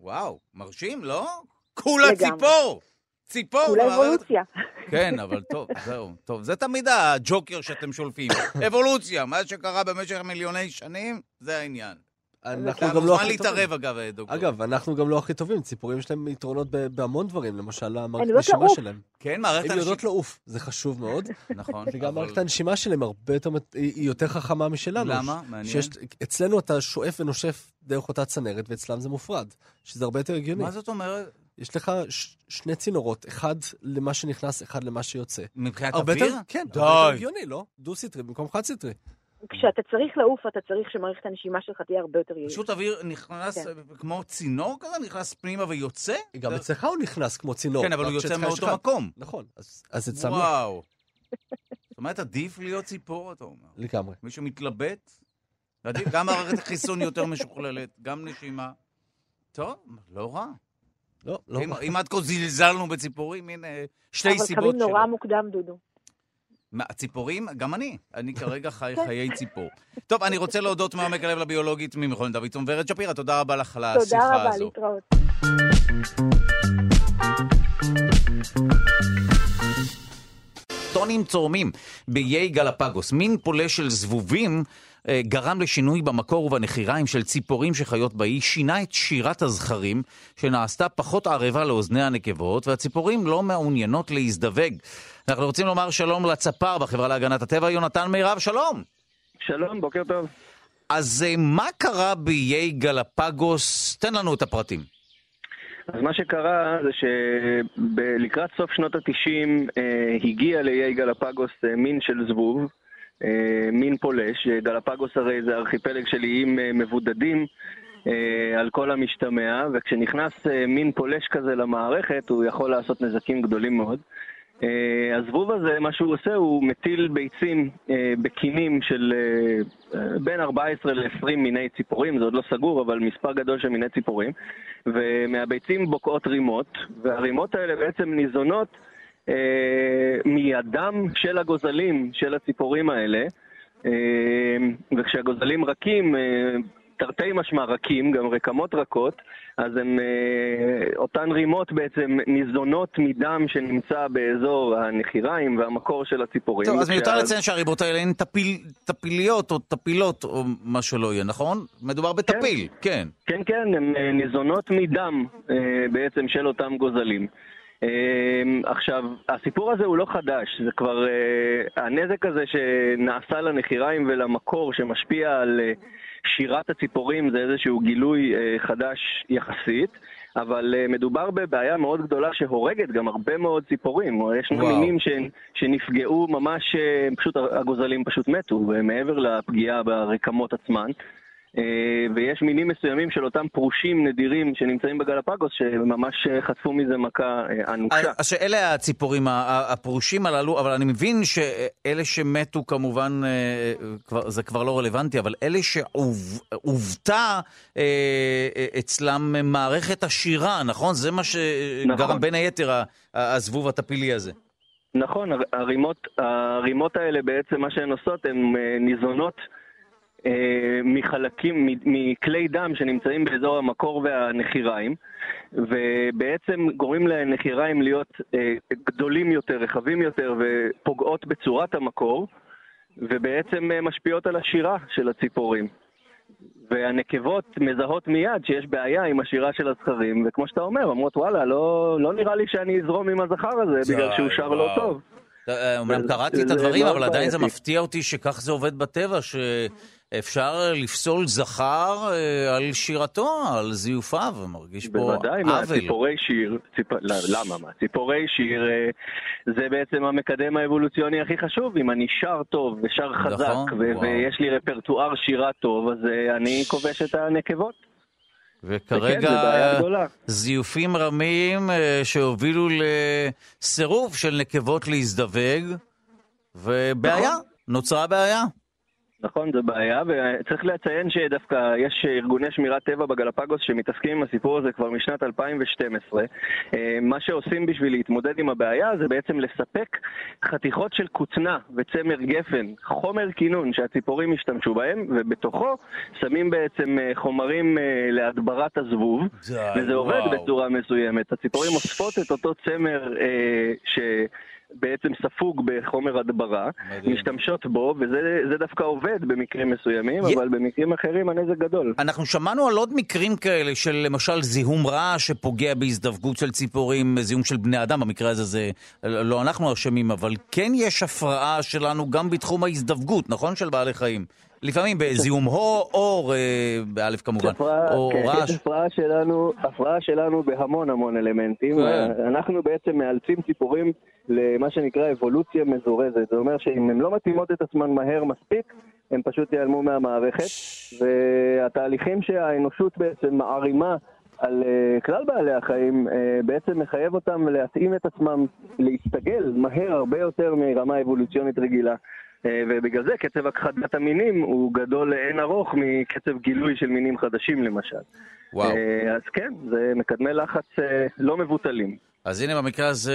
וואו, מרשים, לא? כולה לגמרי. ציפור! ציפור! במערכת- אבולוציה. כן, אבל טוב, זהו, טוב, זה תמיד הג'וקר שאתם שולפים. אבולוציה, מה שקרה במשך מיליוני שנים, זה העניין. אנחנו אתה גם לא מוזמן הכי טובים. להתערב, אגב, דוקטור. אגב, אנחנו גם לא הכי טובים, ציפורים יש להם יתרונות בהמון דברים, למשל המערכת הנשימה. שלהם. כן, מערכת הן הנשימה... יודעות לעוף, זה חשוב מאוד. נכון, וגם מערכת הנשימה שלהם הרבה יותר, היא יותר חכמה משלנו. למה? מעניין. אצלנו אתה שואף ונושף דרך אותה צנרת, ואצלם זה מופרד, שזה הרבה יותר הגיוני. מה זאת אומרת? יש לך ש- שני צינורות, אחד למה שנכנס, אחד למה שיוצא. מבחינת אוויר? יותר, כן, הרבה יותר די. הגיוני, לא? דו-סטרי במקום חד-סטרי. כשאתה צריך לעוף, אתה צריך שמערכת הנשימה שלך תהיה הרבה יותר יעילה. פשוט אוויר נכנס כן. כמו צינור כזה? נכנס פנימה ויוצא? גם אצלך הוא נכנס כמו צינור. כן, אבל הוא יוצא מאותו מקום. נכון, אז- לא. וואו. זאת אומרת, עדיף להיות ציפור, אתה אומר. לגמרי. מי שמתלבט, עדיף, גם מערכת החיסון יותר משוכללת, גם נשימה. טוב, לא רע. לא, לא. אם- אם עד כה זלזלנו בציפורים, הנה, שתי אבל סיבות קמים נורא שלו. מוקדם, דודו. מה, ציפורים? גם אני. אני כרגע חי חיי ציפור. טוב, אני רוצה להודות מעומק הלב לביולוגית ממכון דוידסון ורד שפירא, תודה רבה לך על השיחה תודה רבה, הזו. להתראות. טונים צורמים באיי גלפגוס, מין פולש של זבובים, גרם לשינוי במקור ובנחיריים של ציפורים שחיות באי, שינה את שירת הזכרים, שנעשתה פחות ערבה לאוזני הנקבות, והציפורים לא מעוניינות להזדווג. אנחנו רוצים לומר שלום לצפר בחברה להגנת הטבע, יונתן מירב, שלום! שלום, בוקר טוב. אז אה, מה קרה באיי גלפגוס? תן לנו את הפרטים. אז מה שקרה זה שלקראת סוף שנות ה-90 אה, הגיע לאיי גלפגוס אה, מין של זבוב, אה, מין פולש. אה, גלפגוס הרי זה ארכיפלג של איים אה, מבודדים אה, על כל המשתמע, וכשנכנס אה, מין פולש כזה למערכת הוא יכול לעשות נזקים גדולים מאוד. אה, הזבוב הזה, מה שהוא עושה, הוא מטיל ביצים אה, בקינים של אה, אה, בין 14 ל-20 מיני ציפורים, זה עוד לא סגור, אבל מספר גדול של מיני ציפורים, ומהביצים בוקעות רימות, והרימות האלה בעצם ניזונות אה, מידם של הגוזלים של הציפורים האלה, אה, וכשהגוזלים רכים, אה, תרתי משמע רכים, גם רקמות רכות, אז הם, אה, אותן רימות בעצם ניזונות מדם שנמצא באזור הנחיריים והמקור של הציפורים. טוב, אז מיותר לציין שהריבות האלה הן טפיל, טפיליות או טפילות או מה שלא יהיה, נכון? מדובר בטפיל, כן. כן, כן, הן אה, ניזונות מדם אה, בעצם של אותם גוזלים. אה, עכשיו, הסיפור הזה הוא לא חדש, זה כבר, אה, הנזק הזה שנעשה לנחיריים ולמקור שמשפיע על אה, שירת הציפורים זה איזשהו גילוי אה, חדש יחסית. אבל מדובר בבעיה מאוד גדולה שהורגת גם הרבה מאוד ציפורים. יש. מינים ש- שנפגעו ממש, פשוט הגוזלים פשוט מתו, מעבר לפגיעה ברקמות עצמן. אה, ויש מינים מסוימים של אותם פרושים נדירים שנמצאים בגלפגוס שממש אה, חטפו מזה מכה אה, אנושה. אז שאלה הציפורים הפרושים הללו, אבל אני מבין שאלה שמתו כמובן, זה כבר לא רלוונטי, אבל אלה שעוותה אצלם מערכת השירה, נכון? זה מה שגרם נכון. בין היתר הזבוב הטפילי הזה. נכון, הר- הרימות, הרימות האלה בעצם מה שהן עושות, הן ניזונות מחלקים, מ- מכלי דם שנמצאים באזור המקור והנחיריים, ובעצם גורמים לנחיריים להיות אה, גדולים יותר, רחבים יותר, ופוגעות בצורת המקור, ובעצם אה, משפיעות על השירה של הציפורים. והנקבות מזהות מיד שיש בעיה עם השירה של הזכרים, וכמו שאתה אומר, אומרות וואלה, לא, לא נראה לי שאני אזרום עם הזכר הזה בגלל שהוא שר לא. טוב. אה, אומנם קראתי את הדברים, אבל עדיין זה. מפתיע אותי שכך זה עובד בטבע, שאפשר לפסול זכר אה, על שירתו, על זיופיו, מרגיש פה בוודאי, מה, עוול. ציפורי שיר, ציפ... לא, למה מה? ציפורי שיר אה, זה בעצם המקדם האבולוציוני הכי חשוב. אם אני שר טוב ושר חזק, נכון, ו-. ויש לי רפרטואר שירה טוב, אז אה, אני כובש את הנקבות. וכרגע. זיופים רמים אה, שהובילו לסירוב של נקבות להזדווג, ובעיה, נכון. נוצרה בעיה. נכון, זו בעיה, וצריך לציין שדווקא יש ארגוני שמירת טבע בגלפגוס שמתעסקים עם הסיפור הזה כבר משנת 2012. אה, מה שעושים בשביל להתמודד עם הבעיה זה בעצם לספק חתיכות של כותנה וצמר גפן, חומר כינון שהציפורים השתמשו בהם, ובתוכו שמים בעצם אה, חומרים אה, להדברת הזבוב, וזה עובד וואו. בצורה מסוימת. הציפורים אוספות את אותו צמר ש... בעצם ספוג בחומר הדברה, מדהים. משתמשות בו, וזה זה דווקא עובד במקרים מסוימים, י- אבל במקרים אחרים הנזק גדול. אנחנו שמענו על עוד מקרים כאלה של למשל זיהום רעש שפוגע בהזדווגות של ציפורים, זיהום של בני אדם, במקרה הזה זה לא אנחנו אשמים, אבל כן יש הפרעה שלנו גם בתחום ההזדווגות, נכון? של בעלי חיים. לפעמים בזיהום הו, אור, אה, באלף כמובן, או כן, רעש. הפרעה שלנו, הפרעה שלנו בהמון המון אלמנטים. כן. אנחנו בעצם מאלצים ציפורים למה שנקרא אבולוציה מזורזת. זה אומר שאם הן לא מתאימות את עצמן מהר מספיק, הן פשוט ייעלמו מהמערכת. והתהליכים שהאנושות בעצם מערימה על uh, כלל בעלי החיים, uh, בעצם מחייב אותם להתאים את עצמם, להסתגל מהר הרבה יותר מרמה אבולוציונית רגילה. Uh, ובגלל זה קצב הכחדת המינים הוא גדול לאין ארוך מקצב גילוי של מינים חדשים למשל. וואו. אה, אז כן, זה מקדמי לחץ אה, לא מבוטלים. אז הנה במקרה הזה,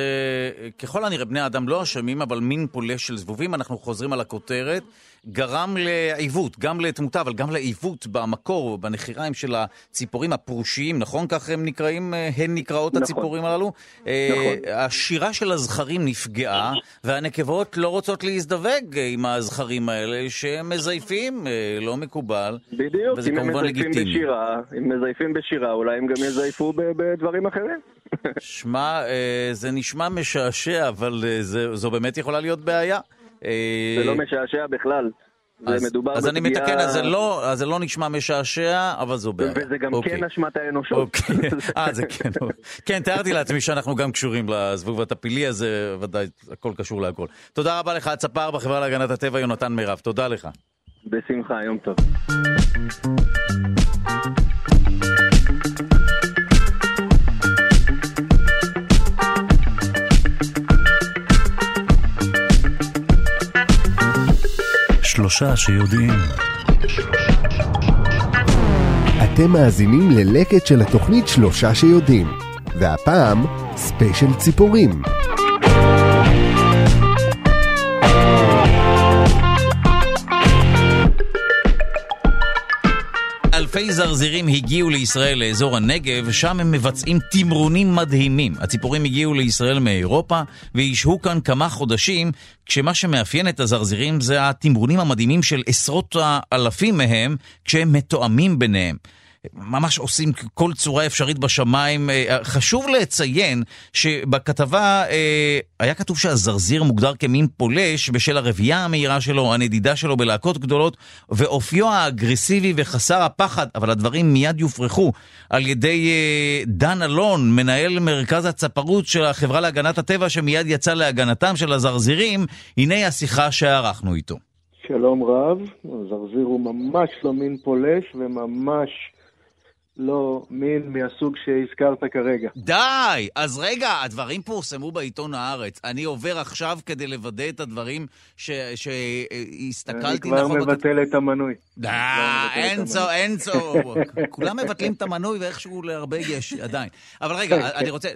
ככל הנראה בני האדם לא אשמים, אבל מין פולש של זבובים, אנחנו חוזרים על הכותרת, גרם לעיוות, גם לתמותה, אבל גם לעיוות במקור, בנחיריים של הציפורים הפרושיים, נכון? כך הם נקראים, אה, הן נקראות נכון. הציפורים הללו? אה, נכון. השירה של הזכרים נפגעה, והנקבות לא רוצות להזדווג עם הזכרים האלה, שהם מזייפים, אה, לא מקובל. בדיוק, וזה אם הם כמובן מזייפים לגיטימי. בשירה, אם מזייפים בשירה, אולי הם גם יזייפו בדברים אחרים. שמע, אה, זה נשמע משעשע, אבל אה, זה- זו באמת יכולה להיות בעיה. אה, זה לא משעשע בכלל. אז- מדובר אז אני מתקן, אז זה לא- אז זה לא נשמע משעשע, אבל זו בעיה. וזה גם אוקיי. כן אשמת האנושות. אוקיי, אה, זה כן. כן, תיארתי לעצמי שאנחנו גם קשורים לזבוב הטפילי הזה, ודאי, הכל קשור להכל. תודה רבה לך, הצפר בחברה להגנת הטבע, יונתן מירב. תודה לך. בשמחה, יום טוב. שלושה שיודעים. אתם מאזינים ללקט של התוכנית שלושה שיודעים, והפעם ספיישל ציפורים. אלפי זרזירים הגיעו לישראל לאזור הנגב, שם הם מבצעים תמרונים מדהימים. הציפורים הגיעו לישראל מאירופה וישהו כאן כמה חודשים, כשמה שמאפיין את הזרזירים זה התמרונים המדהימים של עשרות האלפים מהם, כשהם מתואמים ביניהם. ממש עושים כל צורה אפשרית בשמיים. אה, חשוב לציין שבכתבה אה, היה כתוב שהזרזיר מוגדר כמין פולש בשל הרבייה המהירה שלו, הנדידה שלו בלהקות גדולות, ואופיו האגרסיבי וחסר הפחד, אבל הדברים מיד יופרכו על ידי אה, דן אלון, מנהל מרכז הצפרות של החברה להגנת הטבע, שמיד יצא להגנתם של הזרזירים. הנה השיחה שערכנו איתו. שלום רב, הזרזיר הוא ממש לא מין פולש וממש לא מין מהסוג שהזכרת כרגע. די! אז רגע, הדברים פורסמו בעיתון הארץ. אני עובר עכשיו כדי לוודא את הדברים ש- אני שהסתכלתי כבר נכון. מבטל את המנוי. די, אין צו, המנוי. אין צו. כולם מבטלים את המנוי ואיכשהו להרבה יש עדיין. אבל רגע, אני רוצה...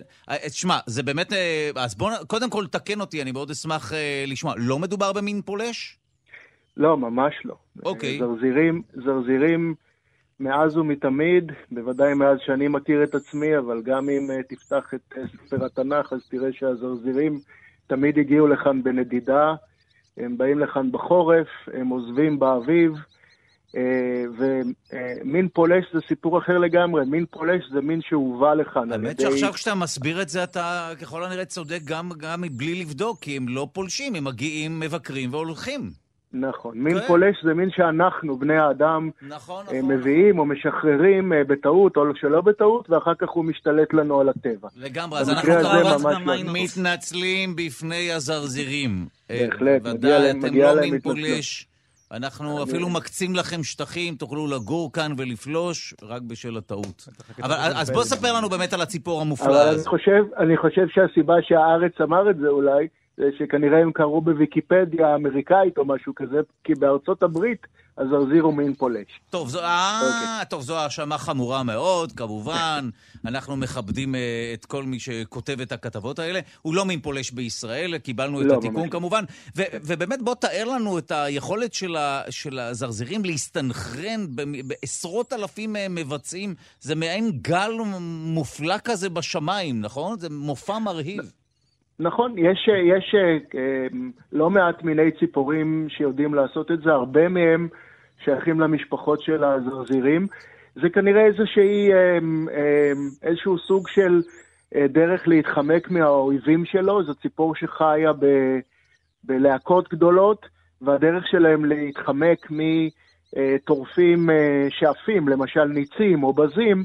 שמע, זה באמת... אה, אז בוא, נ- קודם כל תקן אותי, אני מאוד אשמח אה, לשמוע. לא מדובר במין פולש? לא, ממש לא. אוקיי. זרזירים, זרזירים מאז ומתמיד, בוודאי מאז שאני מכיר את עצמי, אבל גם אם אה, תפתח את אה, ספר התנ"ך, אז תראה שהזרזירים תמיד הגיעו לכאן בנדידה. הם באים לכאן בחורף, הם עוזבים באביב, אה, ומין פולש זה סיפור אחר לגמרי. מין פולש זה מין שהובא לכאן האמת. שעכשיו כשאתה מסביר את זה, אתה ככל הנראה צודק גם, גם מבלי לבדוק, כי הם לא פולשים, הם מגיעים, מבקרים והולכים. נכון. מין כן. פולש זה מין שאנחנו, בני האדם, נכון, אה, נכון. מביאים או משחררים אה, בטעות או שלא בטעות, ואחר כך הוא משתלט לנו על הטבע. לגמרי, אז אנחנו לא. מתנצלים בפני הזרזירים. אה, בהחלט, מגיע ודאי, להם- אתם מגיע לא להם מין התנצלות. פולש. אנחנו אפילו מקצים לכם שטחים, תוכלו לגור כאן ולפלוש, רק בשל הטעות. אבל אז בוא ספר לנו באמת על הציפור אבל המופלא אני הזה. חושב, אני חושב שהסיבה שהארץ אמר את זה אולי, שכנראה הם קראו בוויקיפדיה האמריקאית או משהו כזה, כי בארצות הברית הזרזיר הוא מין פולש. טוב, זו, אה, טוב, זו האשמה חמורה מאוד, כמובן. אנחנו מכבדים אה, את כל מי שכותב את הכתבות האלה. הוא לא מין פולש בישראל, קיבלנו את לא, התיקון ממש. כמובן. ו- ובאמת, בוא תאר לנו את היכולת של, ה- של הזרזירים להסתנכרן בעשרות אלפים מהם מבצעים. זה מעין גל מופלא כזה בשמיים, נכון? זה מופע מרהיב. נכון, יש, יש אה, אה, לא מעט מיני ציפורים שיודעים לעשות את זה, הרבה מהם שייכים למשפחות של הזרזירים. זה כנראה איזושהי, אה, אה, איזשהו סוג של אה, דרך להתחמק מהאויבים שלו, זו ציפור שחיה ב, בלהקות גדולות, והדרך שלהם להתחמק מטורפים אה, שעפים, למשל ניצים או בזים,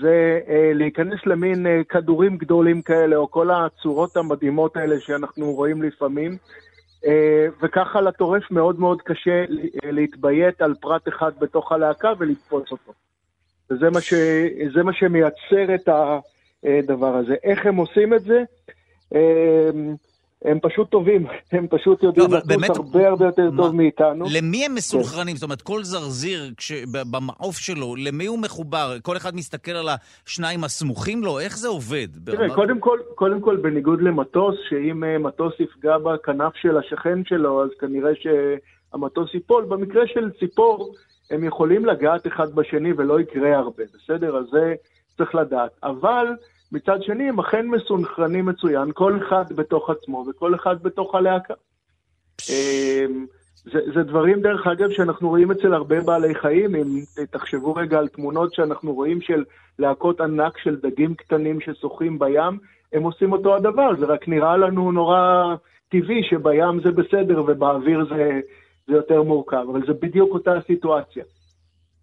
זה אה, להיכנס למין אה, כדורים גדולים כאלה, או כל הצורות המדהימות האלה שאנחנו רואים לפעמים, אה, וככה לטורף מאוד מאוד קשה אה, להתביית על פרט אחד בתוך הלהקה ולתפוס אותו. וזה מה, ש... מה שמייצר את הדבר הזה. איך הם עושים את זה? אה, הם פשוט טובים, הם פשוט יודעים לא, באמת- הרבה הרבה יותר מה- טוב מאיתנו. למי הם מסונכרנים? זאת אומרת, כל זרזיר כש- במעוף שלו, למי הוא מחובר? כל אחד מסתכל על השניים הסמוכים לו? איך זה עובד? תראה, ברמת- קודם כל, קודם כל, בניגוד למטוס, שאם אה, מטוס יפגע בכנף של השכן שלו, אז כנראה שהמטוס ייפול. במקרה של ציפור, הם יכולים לגעת אחד בשני ולא יקרה הרבה, בסדר? אז זה צריך לדעת. אבל מצד שני, הם אכן מסונכרנים מצוין, כל אחד בתוך עצמו וכל אחד בתוך הלהקה. אמ, זה, זה דברים, דרך אגב, שאנחנו רואים אצל הרבה בעלי חיים. אם תחשבו רגע על תמונות שאנחנו רואים של להקות ענק של דגים קטנים ששוחים בים, הם עושים אותו הדבר. זה רק נראה לנו נורא טבעי שבים זה בסדר ובאוויר זה, זה יותר מורכב, אבל זה בדיוק אותה הסיטואציה.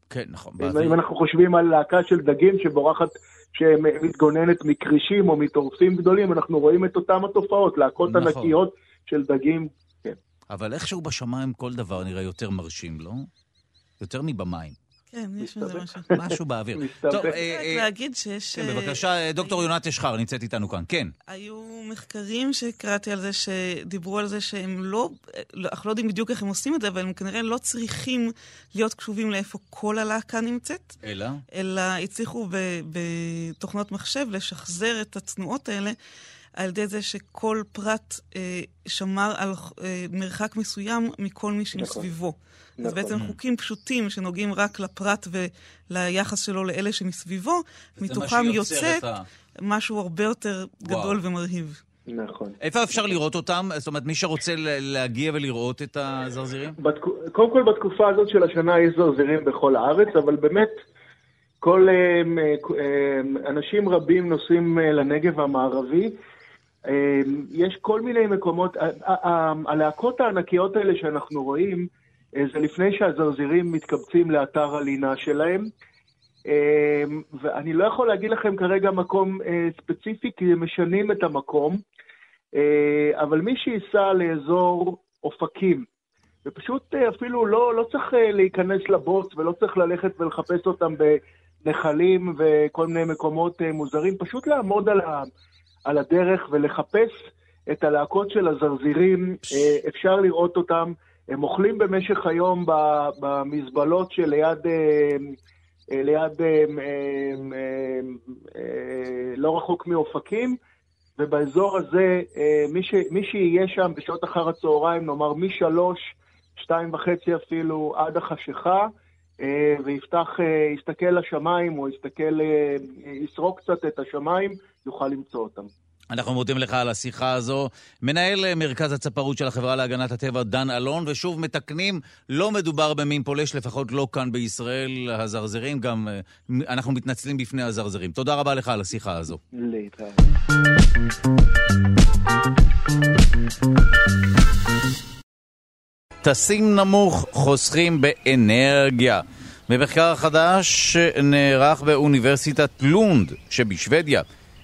כן, נכון. אם. אם אנחנו חושבים על להקה של דגים שבורחת, שמתגוננת מקרישים או מטורפים גדולים, אנחנו רואים את אותן התופעות, להקות נכון. ענקיות של דגים. כן. אבל איכשהו בשמיים כל דבר נראה יותר מרשים, לא? יותר מבמים. כן, יש בזה משהו. משהו באוויר. טוב, אה, רק אה, להגיד שיש... כן, אה, בבקשה, דוקטור יונת אשחר נמצאת איתנו כאן. כן. היו מחקרים שקראתי על זה, שדיברו על זה שהם לא, לא- אנחנו לא יודעים בדיוק איך הם עושים את זה, אבל הם כנראה לא צריכים להיות קשובים לאיפה כל הלהקה נמצאת, אלא? אלא הצליחו ב- בתוכנות מחשב לשחזר את התנועות האלה על ידי זה שכל פרט אה, שמר על אה, מרחק מסוים מכל מי שמסביבו. אז נכון. בעצם חוקים פשוטים שנוגעים רק לפרט וליחס שלו לאלה שמסביבו, מתוכם יוצא את ה- משהו הרבה יותר גדול ומרהיב. נכון. איפה אפשר לראות אותם? זאת אומרת, מי שרוצה להגיע ולראות את הזרזירים? בתקו... קודם כל, בתקופה הזאת של השנה יש זרזירים בכל הארץ, אבל באמת, כל um, um, אנשים רבים נוסעים uh, לנגב המערבי. Um, יש כל מיני מקומות, הלהקות הענקיות האלה שאנחנו רואים, uh, זה לפני שהזרזירים מתקבצים לאתר הלינה שלהם. Um, ואני לא יכול להגיד לכם כרגע מקום uh, ספציפי, כי משנים את המקום, uh, אבל מי שייסע לאזור אופקים, ופשוט אה, אפילו לא, לא צריך אה, להיכנס לבוץ ולא צריך ללכת ולחפש אותם בנחלים וכל מיני מקומות אה, מוזרים, פשוט לעמוד על, ה, על הדרך ולחפש את הלהקות של הזרזירים, אה, אפשר לראות אותם, הם אוכלים במשך היום במזבלות שליד, ליד, אה, אה, לא רחוק מאופקים, ובאזור הזה, מי, ש, מי שיהיה שם בשעות אחר הצהריים, נאמר משלוש, שתיים וחצי אפילו, עד החשיכה, ויפתח, אה, יסתכל לשמיים, או יסתכל, אה, יסרוק קצת את השמיים, יוכל למצוא אותם. אנחנו מודים לך על השיחה הזו. מנהל אה, מרכז הצפרות של החברה להגנת הטבע, דן אלון, ושוב מתקנים, לא מדובר במין פולש, לפחות לא כאן בישראל, הזרזרים, גם אה, אנחנו מתנצלים בפני הזרזרים. תודה רבה לך על השיחה הזו. להתראות. טסים נמוך, חוסכים באנרגיה. במחקר חדש שנערך באוניברסיטת לונד שבשוודיה,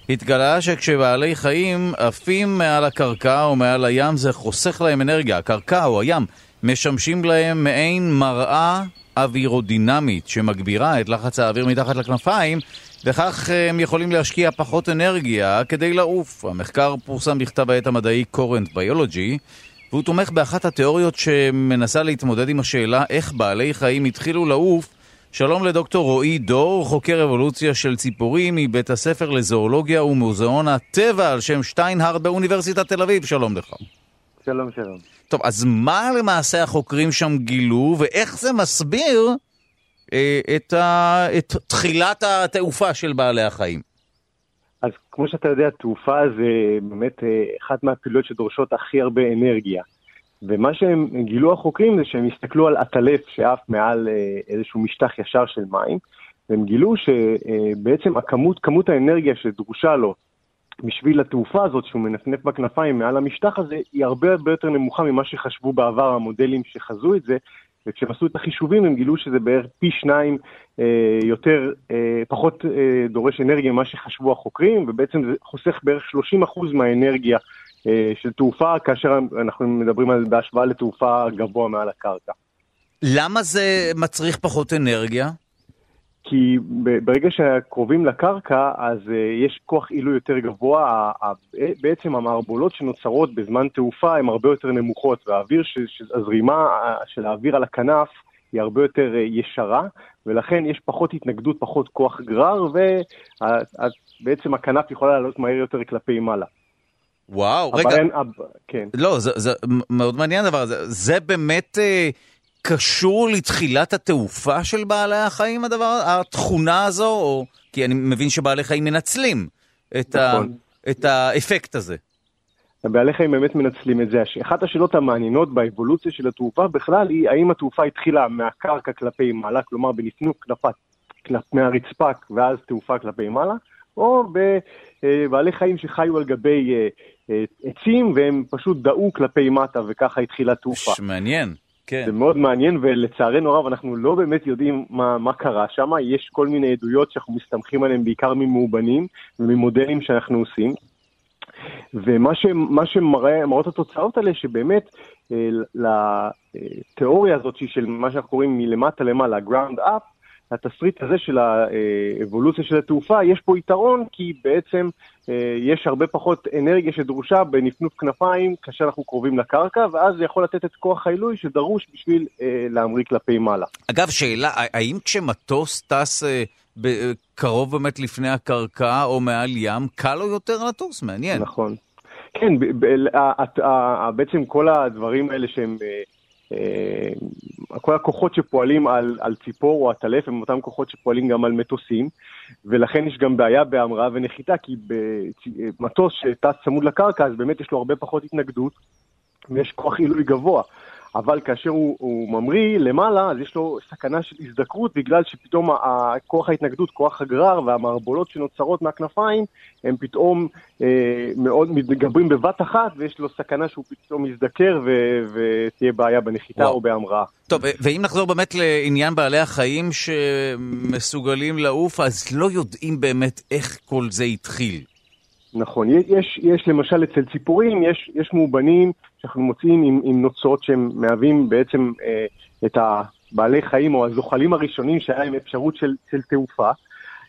התגלה שכשבעלי חיים עפים מעל הקרקע או מעל הים זה חוסך להם אנרגיה. הקרקע או הים משמשים להם מעין מראה אווירודינמית שמגבירה את לחץ האוויר מתחת לכנפיים וכך הם יכולים להשקיע פחות אנרגיה כדי לעוף. המחקר פורסם בכתב העת המדעי קורנט ביולוגי והוא תומך באחת התיאוריות שמנסה להתמודד עם השאלה איך בעלי חיים התחילו לעוף. שלום לדוקטור רועי דור, חוקר אבולוציה של ציפורים מבית הספר לזואולוגיה ומוזיאון הטבע על שם שטיינהרד באוניברסיטת תל אביב. שלום לך. שלום, שלום. טוב, אז מה למעשה החוקרים שם גילו, ואיך זה מסביר אה, את, ה... את תחילת התעופה של בעלי החיים? אז כמו שאתה יודע, תעופה זה באמת אה, אחת מהפעילויות שדורשות הכי הרבה אנרגיה. ומה שהם גילו החוקרים זה שהם הסתכלו על עטלף שעף מעל אה, איזשהו משטח ישר של מים, והם גילו שבעצם הכמות, כמות האנרגיה שדרושה לו בשביל התעופה הזאת, שהוא מנפנף בכנפיים מעל המשטח הזה, היא הרבה הרבה יותר נמוכה ממה שחשבו בעבר המודלים שחזו את זה, וכשהם עשו את החישובים הם גילו שזה בערך פי שניים אה, יותר, אה, פחות אה, דורש אנרגיה ממה שחשבו החוקרים, ובעצם זה חוסך בערך 30% מהאנרגיה אה, של תעופה, כאשר אנחנו מדברים על בהשוואה לתעופה גבוה מעל הקרקע. למה זה מצריך פחות אנרגיה? כי ברגע שקרובים לקרקע, אז uh, יש כוח עילוי יותר גבוה, בעצם המערבולות שנוצרות בזמן תעופה הן הרבה יותר נמוכות, והאוויר, הזרימה uh, של האוויר על הכנף היא הרבה יותר uh, ישרה, ולכן יש פחות התנגדות, פחות כוח גרר, ובעצם הכנף יכולה לעלות מהר יותר כלפי מעלה. וואו, רגע. אין- כן. לא, זה, זה מאוד מעניין הדבר הזה. זה באמת אה, קשור לתחילת התעופה של בעלי החיים, הדבר, התכונה הזו? או... כי אני מבין שבעלי חיים מנצלים את, ה, נכון. את האפקט הזה. הבעלי חיים באמת מנצלים את זה. אחת השאלות המעניינות באבולוציה של התעופה בכלל היא האם התעופה התחילה מהקרקע כלפי מעלה, כלומר בנפנוף כנפת, כנפ, מהרצפה ואז תעופה כלפי מעלה, או בבעלי חיים שחיו על גבי אה, אה, עצים והם פשוט דאו כלפי מטה וככה התחילה תעופה. מעניין, כן. זה מאוד מעניין ולצערנו הרב אנחנו לא באמת יודעים מה, מה קרה שם, יש כל מיני עדויות שאנחנו מסתמכים עליהן בעיקר ממאובנים וממודלים שאנחנו עושים. ומה שמראות התוצאות האלה, שבאמת אה, לתיאוריה הזאת של מה שאנחנו קוראים מלמטה למעלה, ground up, התסריט הזה של האבולוציה של התעופה, יש פה יתרון כי בעצם אה, יש הרבה פחות אנרגיה שדרושה בנפנוף כנפיים כאשר אנחנו קרובים לקרקע, ואז זה יכול לתת את כוח העילוי שדרוש בשביל אה, להמריא כלפי מעלה. אגב, שאלה, האם כשמטוס טס אה, קרוב באמת לפני הקרקע או מעל ים, קל לו יותר לטוס? מעניין. נכון. כן, בעצם כל הדברים האלה שהם, כל הכוחות שפועלים על, על ציפור או עטלף הם אותם כוחות שפועלים גם על מטוסים, ולכן יש גם בעיה בהמראה ונחיתה, כי במטוס שטס צמוד לקרקע, אז באמת יש לו הרבה פחות התנגדות, ויש כוח עילוי גבוה. אבל כאשר הוא, הוא ממריא למעלה, אז יש לו סכנה של הזדקרות, בגלל שפתאום כוח ההתנגדות, כוח הגרר והמערבולות שנוצרות מהכנפיים, הם פתאום אה, מאוד מתגברים בבת אחת, ויש לו סכנה שהוא פתאום יזדקר ו- ותהיה בעיה בנחיתה וואו. או בהמראה. טוב, ואם נחזור באמת לעניין בעלי החיים שמסוגלים לעוף, אז לא יודעים באמת איך כל זה התחיל. נכון, יש, יש למשל אצל ציפורים, יש, יש מאובנים שאנחנו מוצאים עם, עם נוצות שהם מהווים בעצם אה, את הבעלי חיים או הזוחלים הראשונים שהיה להם אפשרות של, של תעופה,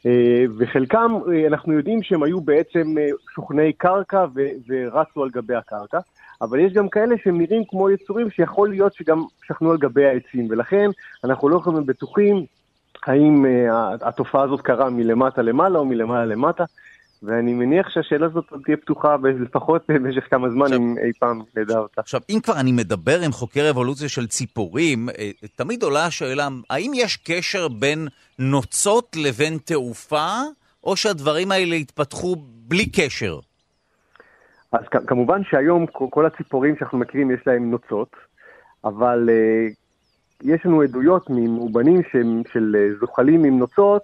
אה, וחלקם אה, אנחנו יודעים שהם היו בעצם אה, שוכני קרקע ו, ורצו על גבי הקרקע, אבל יש גם כאלה שהם נראים כמו יצורים שיכול להיות שגם שכנו על גבי העצים, ולכן אנחנו לא יכולים בטוחים האם אה, התופעה הזאת קרה מלמטה למעלה או מלמעלה למטה. ואני מניח שהשאלה הזאת עוד תהיה פתוחה לפחות במשך כמה זמן, אם אי פעם נדע אותה. עכשיו, אם כבר אני מדבר עם חוקר אבולוציה של ציפורים, אה, תמיד עולה השאלה, האם יש קשר בין נוצות לבין תעופה, או שהדברים האלה התפתחו בלי קשר? אז כמובן שהיום כל- הציפורים שאנחנו מכירים יש להם נוצות, אבל uh, יש לנו עדויות ממאובנים של uh, זוחלים עם נוצות,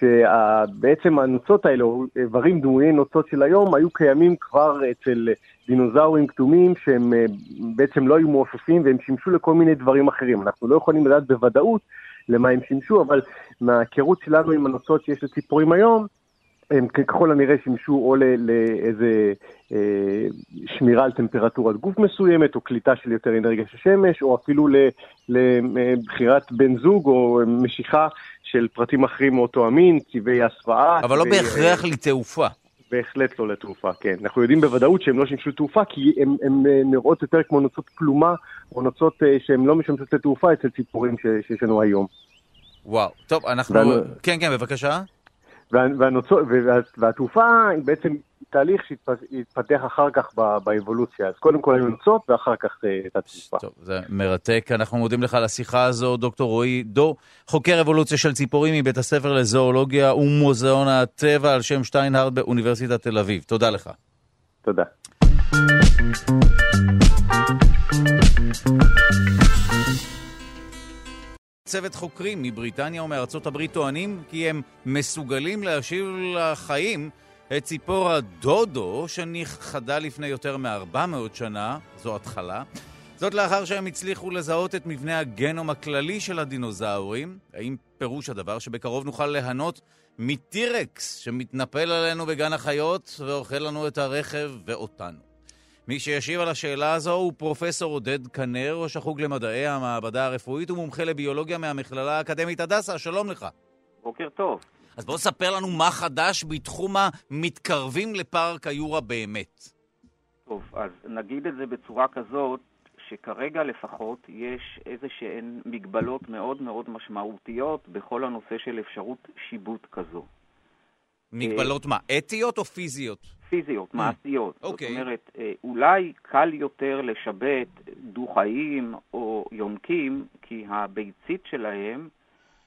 שבעצם הנוצות האלה, או איברים דמויי נוצות של היום, היו קיימים כבר אצל דינוזאורים כתומים שהם uh, בעצם לא היו מעופפים והם שימשו לכל מיני דברים אחרים. אנחנו לא יכולים לדעת בוודאות למה הם שימשו, אבל מההיכרות שלנו עם הנוצות שיש לציפורים היום, הם ככל הנראה שימשו או לאיזה אה, שמירה על טמפרטורת גוף מסוימת, או קליטה של יותר אנרגיה של שמש, או אפילו לבחירת בן זוג, או משיכה של פרטים אחרים מאותו המין, צבעי הסוואה. אבל לא צבעי, בהכרח אה, לתעופה. בהחלט לא לתעופה, כן. אנחנו יודעים בוודאות שהם לא שימשו תעופה, כי הן נראות יותר כמו נוצות פלומה, או נוצות אה, שהן לא משמשות לתעופה אצל ציפורים שיש לנו היום. וואו. טוב, אנחנו... ואנו- כן, כן, בבקשה. וה- והנוצות, וה- והתעופה היא בעצם תהליך שהתפתח אחר כך באבולוציה. אז קודם כל היו נוצות ואחר כך אה, הייתה תעופה. טוב, זה מרתק. אנחנו מודים לך על השיחה הזו, דוקטור רועי דו, חוקר אבולוציה של ציפורים מבית הספר לזואולוגיה ומוזיאון הטבע על שם שטיינהרד באוניברסיטת תל אביב. תודה לך. תודה. צוות חוקרים מבריטניה ומארצות הברית טוענים כי הם מסוגלים להשיב לחיים את ציפור הדודו שנכחדה לפני יותר מ-400 שנה, זו התחלה. זאת לאחר שהם הצליחו לזהות את מבנה הגנום הכללי של הדינוזאורים. האם פירוש הדבר שבקרוב נוכל ליהנות מטירקס שמתנפל עלינו בגן החיות ואוכל לנו את הרכב ואותנו? מי שישיב על השאלה הזו הוא פרופסור עודד כנר, ראש החוג למדעי המעבדה הרפואית ומומחה לביולוגיה מהמכללה האקדמית הדסה. שלום לך. בוקר טוב. אז בוא ספר לנו מה חדש בתחום המתקרבים לפארק היורה באמת. טוב, אז נגיד את זה בצורה כזאת, שכרגע לפחות יש איזה שהן מגבלות מאוד מאוד משמעותיות בכל הנושא של אפשרות שיבוט כזו. מגבלות מה, אתיות או פיזיות? פיזיות, מעשיות. אוקיי. זאת אומרת, אה, אולי קל יותר לשבת דו-חיים או יונקים, כי הביצית שלהם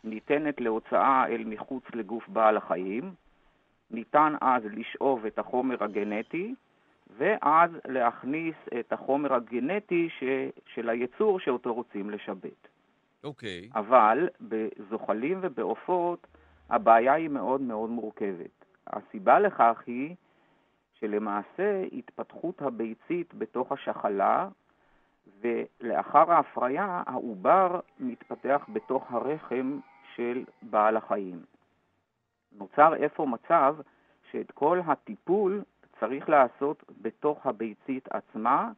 ניתנת להוצאה אל מחוץ לגוף בעל החיים, ניתן אז לשאוב את החומר הגנטי, ואז להכניס את החומר הגנטי ש... של היצור שאותו רוצים לשבת. אוקיי. אבל בזוחלים ובעופות הבעיה היא מאוד מאוד מורכבת. הסיבה לכך היא שלמעשה התפתחות הביצית בתוך השחלה, ולאחר ההפריה העובר מתפתח בתוך הרחם של בעל החיים. נוצר אפוא מצב שאת כל הטיפול צריך לעשות בתוך הביצית עצמה,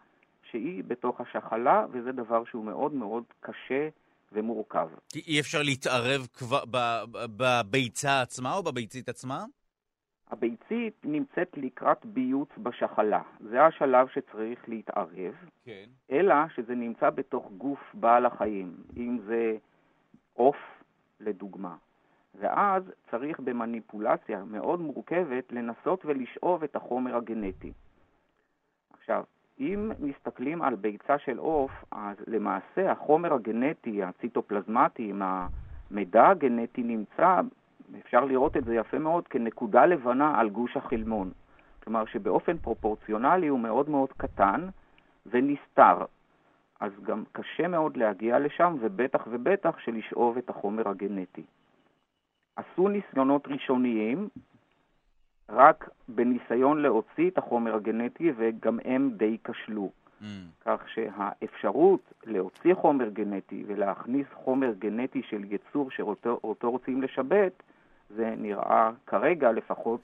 שהיא בתוך השחלה, וזה דבר שהוא מאוד מאוד קשה ומורכב. כי אי אפשר להתערב כבר בביצה עצמה או בביצית עצמה? הביצית נמצאת לקראת ביוץ בשחלה. זה השלב שצריך להתערב, כן. אלא שזה נמצא בתוך גוף בעל החיים, אם זה עוף, לדוגמה. ואז צריך במניפולציה מאוד מורכבת לנסות ולשאוב את החומר הגנטי. עכשיו, אם מסתכלים על ביצה של עוף, אז למעשה החומר הגנטי, הציטופלזמטי, עם המידע הגנטי נמצא, אפשר לראות את זה יפה מאוד, כנקודה לבנה על גוש החלמון. כלומר שבאופן פרופורציונלי הוא מאוד מאוד קטן ונסתר. אז גם קשה מאוד להגיע לשם, ובטח ובטח שלשאוב את החומר הגנטי. עשו ניסיונות ראשוניים, רק בניסיון להוציא את החומר הגנטי, וגם הם די כשלו. Mm. כך שהאפשרות להוציא חומר גנטי ולהכניס חומר גנטי של יצור שאותו רוצים לשבת, זה נראה כרגע לפחות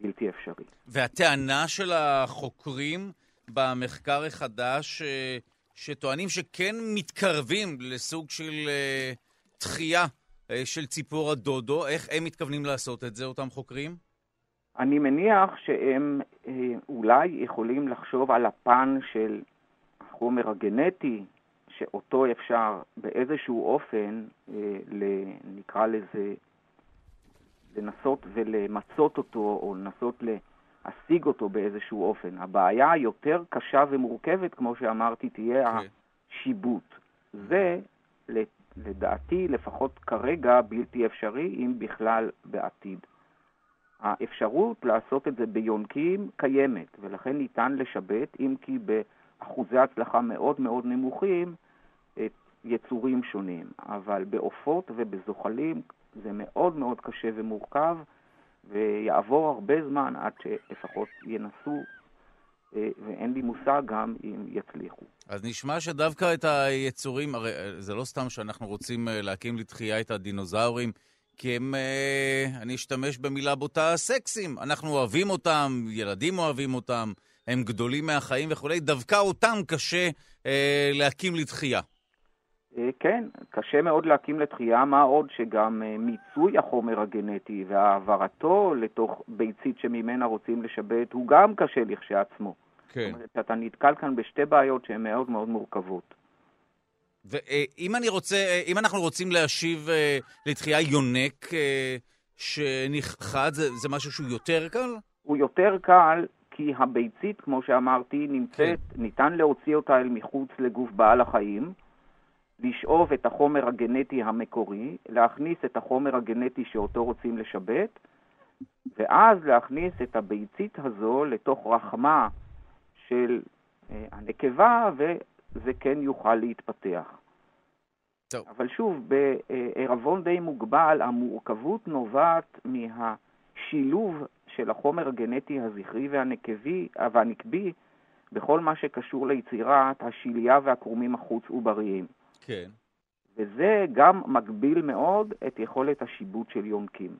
בלתי אפשרי. והטענה של החוקרים במחקר החדש, אה, שטוענים שכן מתקרבים לסוג של אה, דחייה אה, של ציפור הדודו, איך הם מתכוונים לעשות את זה, אותם חוקרים? אני מניח שהם אולי יכולים לחשוב על הפן של החומר הגנטי, שאותו אפשר באיזשהו אופן, נקרא לזה, לנסות ולמצות אותו, או לנסות להשיג אותו באיזשהו אופן. הבעיה היותר קשה ומורכבת, כמו שאמרתי, תהיה okay. השיבוט. זה, לדעתי, לפחות כרגע, בלתי אפשרי, אם בכלל בעתיד. האפשרות לעשות את זה ביונקים קיימת, ולכן ניתן לשבת, אם כי באחוזי הצלחה מאוד מאוד נמוכים, את יצורים שונים. אבל בעופות ובזוחלים זה מאוד מאוד קשה ומורכב, ויעבור הרבה זמן עד שלפחות ינסו, אה, ואין לי מושג גם אם יצליחו. אז נשמע שדווקא את היצורים, הרי אה, זה לא סתם שאנחנו רוצים אה, להקים לתחייה את הדינוזאורים, כי הם, אני אשתמש במילה בוטה, סקסים. אנחנו אוהבים אותם, ילדים אוהבים אותם, הם גדולים מהחיים וכולי, דווקא אותם קשה להקים לתחייה. אה, כן, קשה מאוד להקים לתחייה, מה עוד שגם אה, מיצוי החומר הגנטי והעברתו לתוך ביצית שממנה רוצים לשבת הוא גם קשה לכשעצמו. כן. זאת אומרת, אתה נתקל כאן בשתי בעיות שהן מאוד מאוד מורכבות. ואם אני רוצה, אם אנחנו רוצים להשיב אה, לתחייה יונק שנכחד, זה, זה משהו שהוא יותר קל? הוא יותר קל כי הביצית, כמו שאמרתי, נמצאת, כן. ניתן להוציא אותה אל מחוץ לגוף בעל החיים. לשאוב את החומר הגנטי המקורי, להכניס את החומר הגנטי שאותו רוצים לשבת, ואז להכניס את הביצית הזו לתוך רחמה של אה, הנקבה, וזה כן יוכל להתפתח. טוב. אבל שוב, בערבון די מוגבל, המורכבות נובעת מהשילוב של החומר הגנטי הזכרי והנקבי, והנקבי בכל מה שקשור ליצירת השליה והקרומים החוץ-עובריים. כן. וזה גם מגביל מאוד את יכולת השיבוט של יונקים.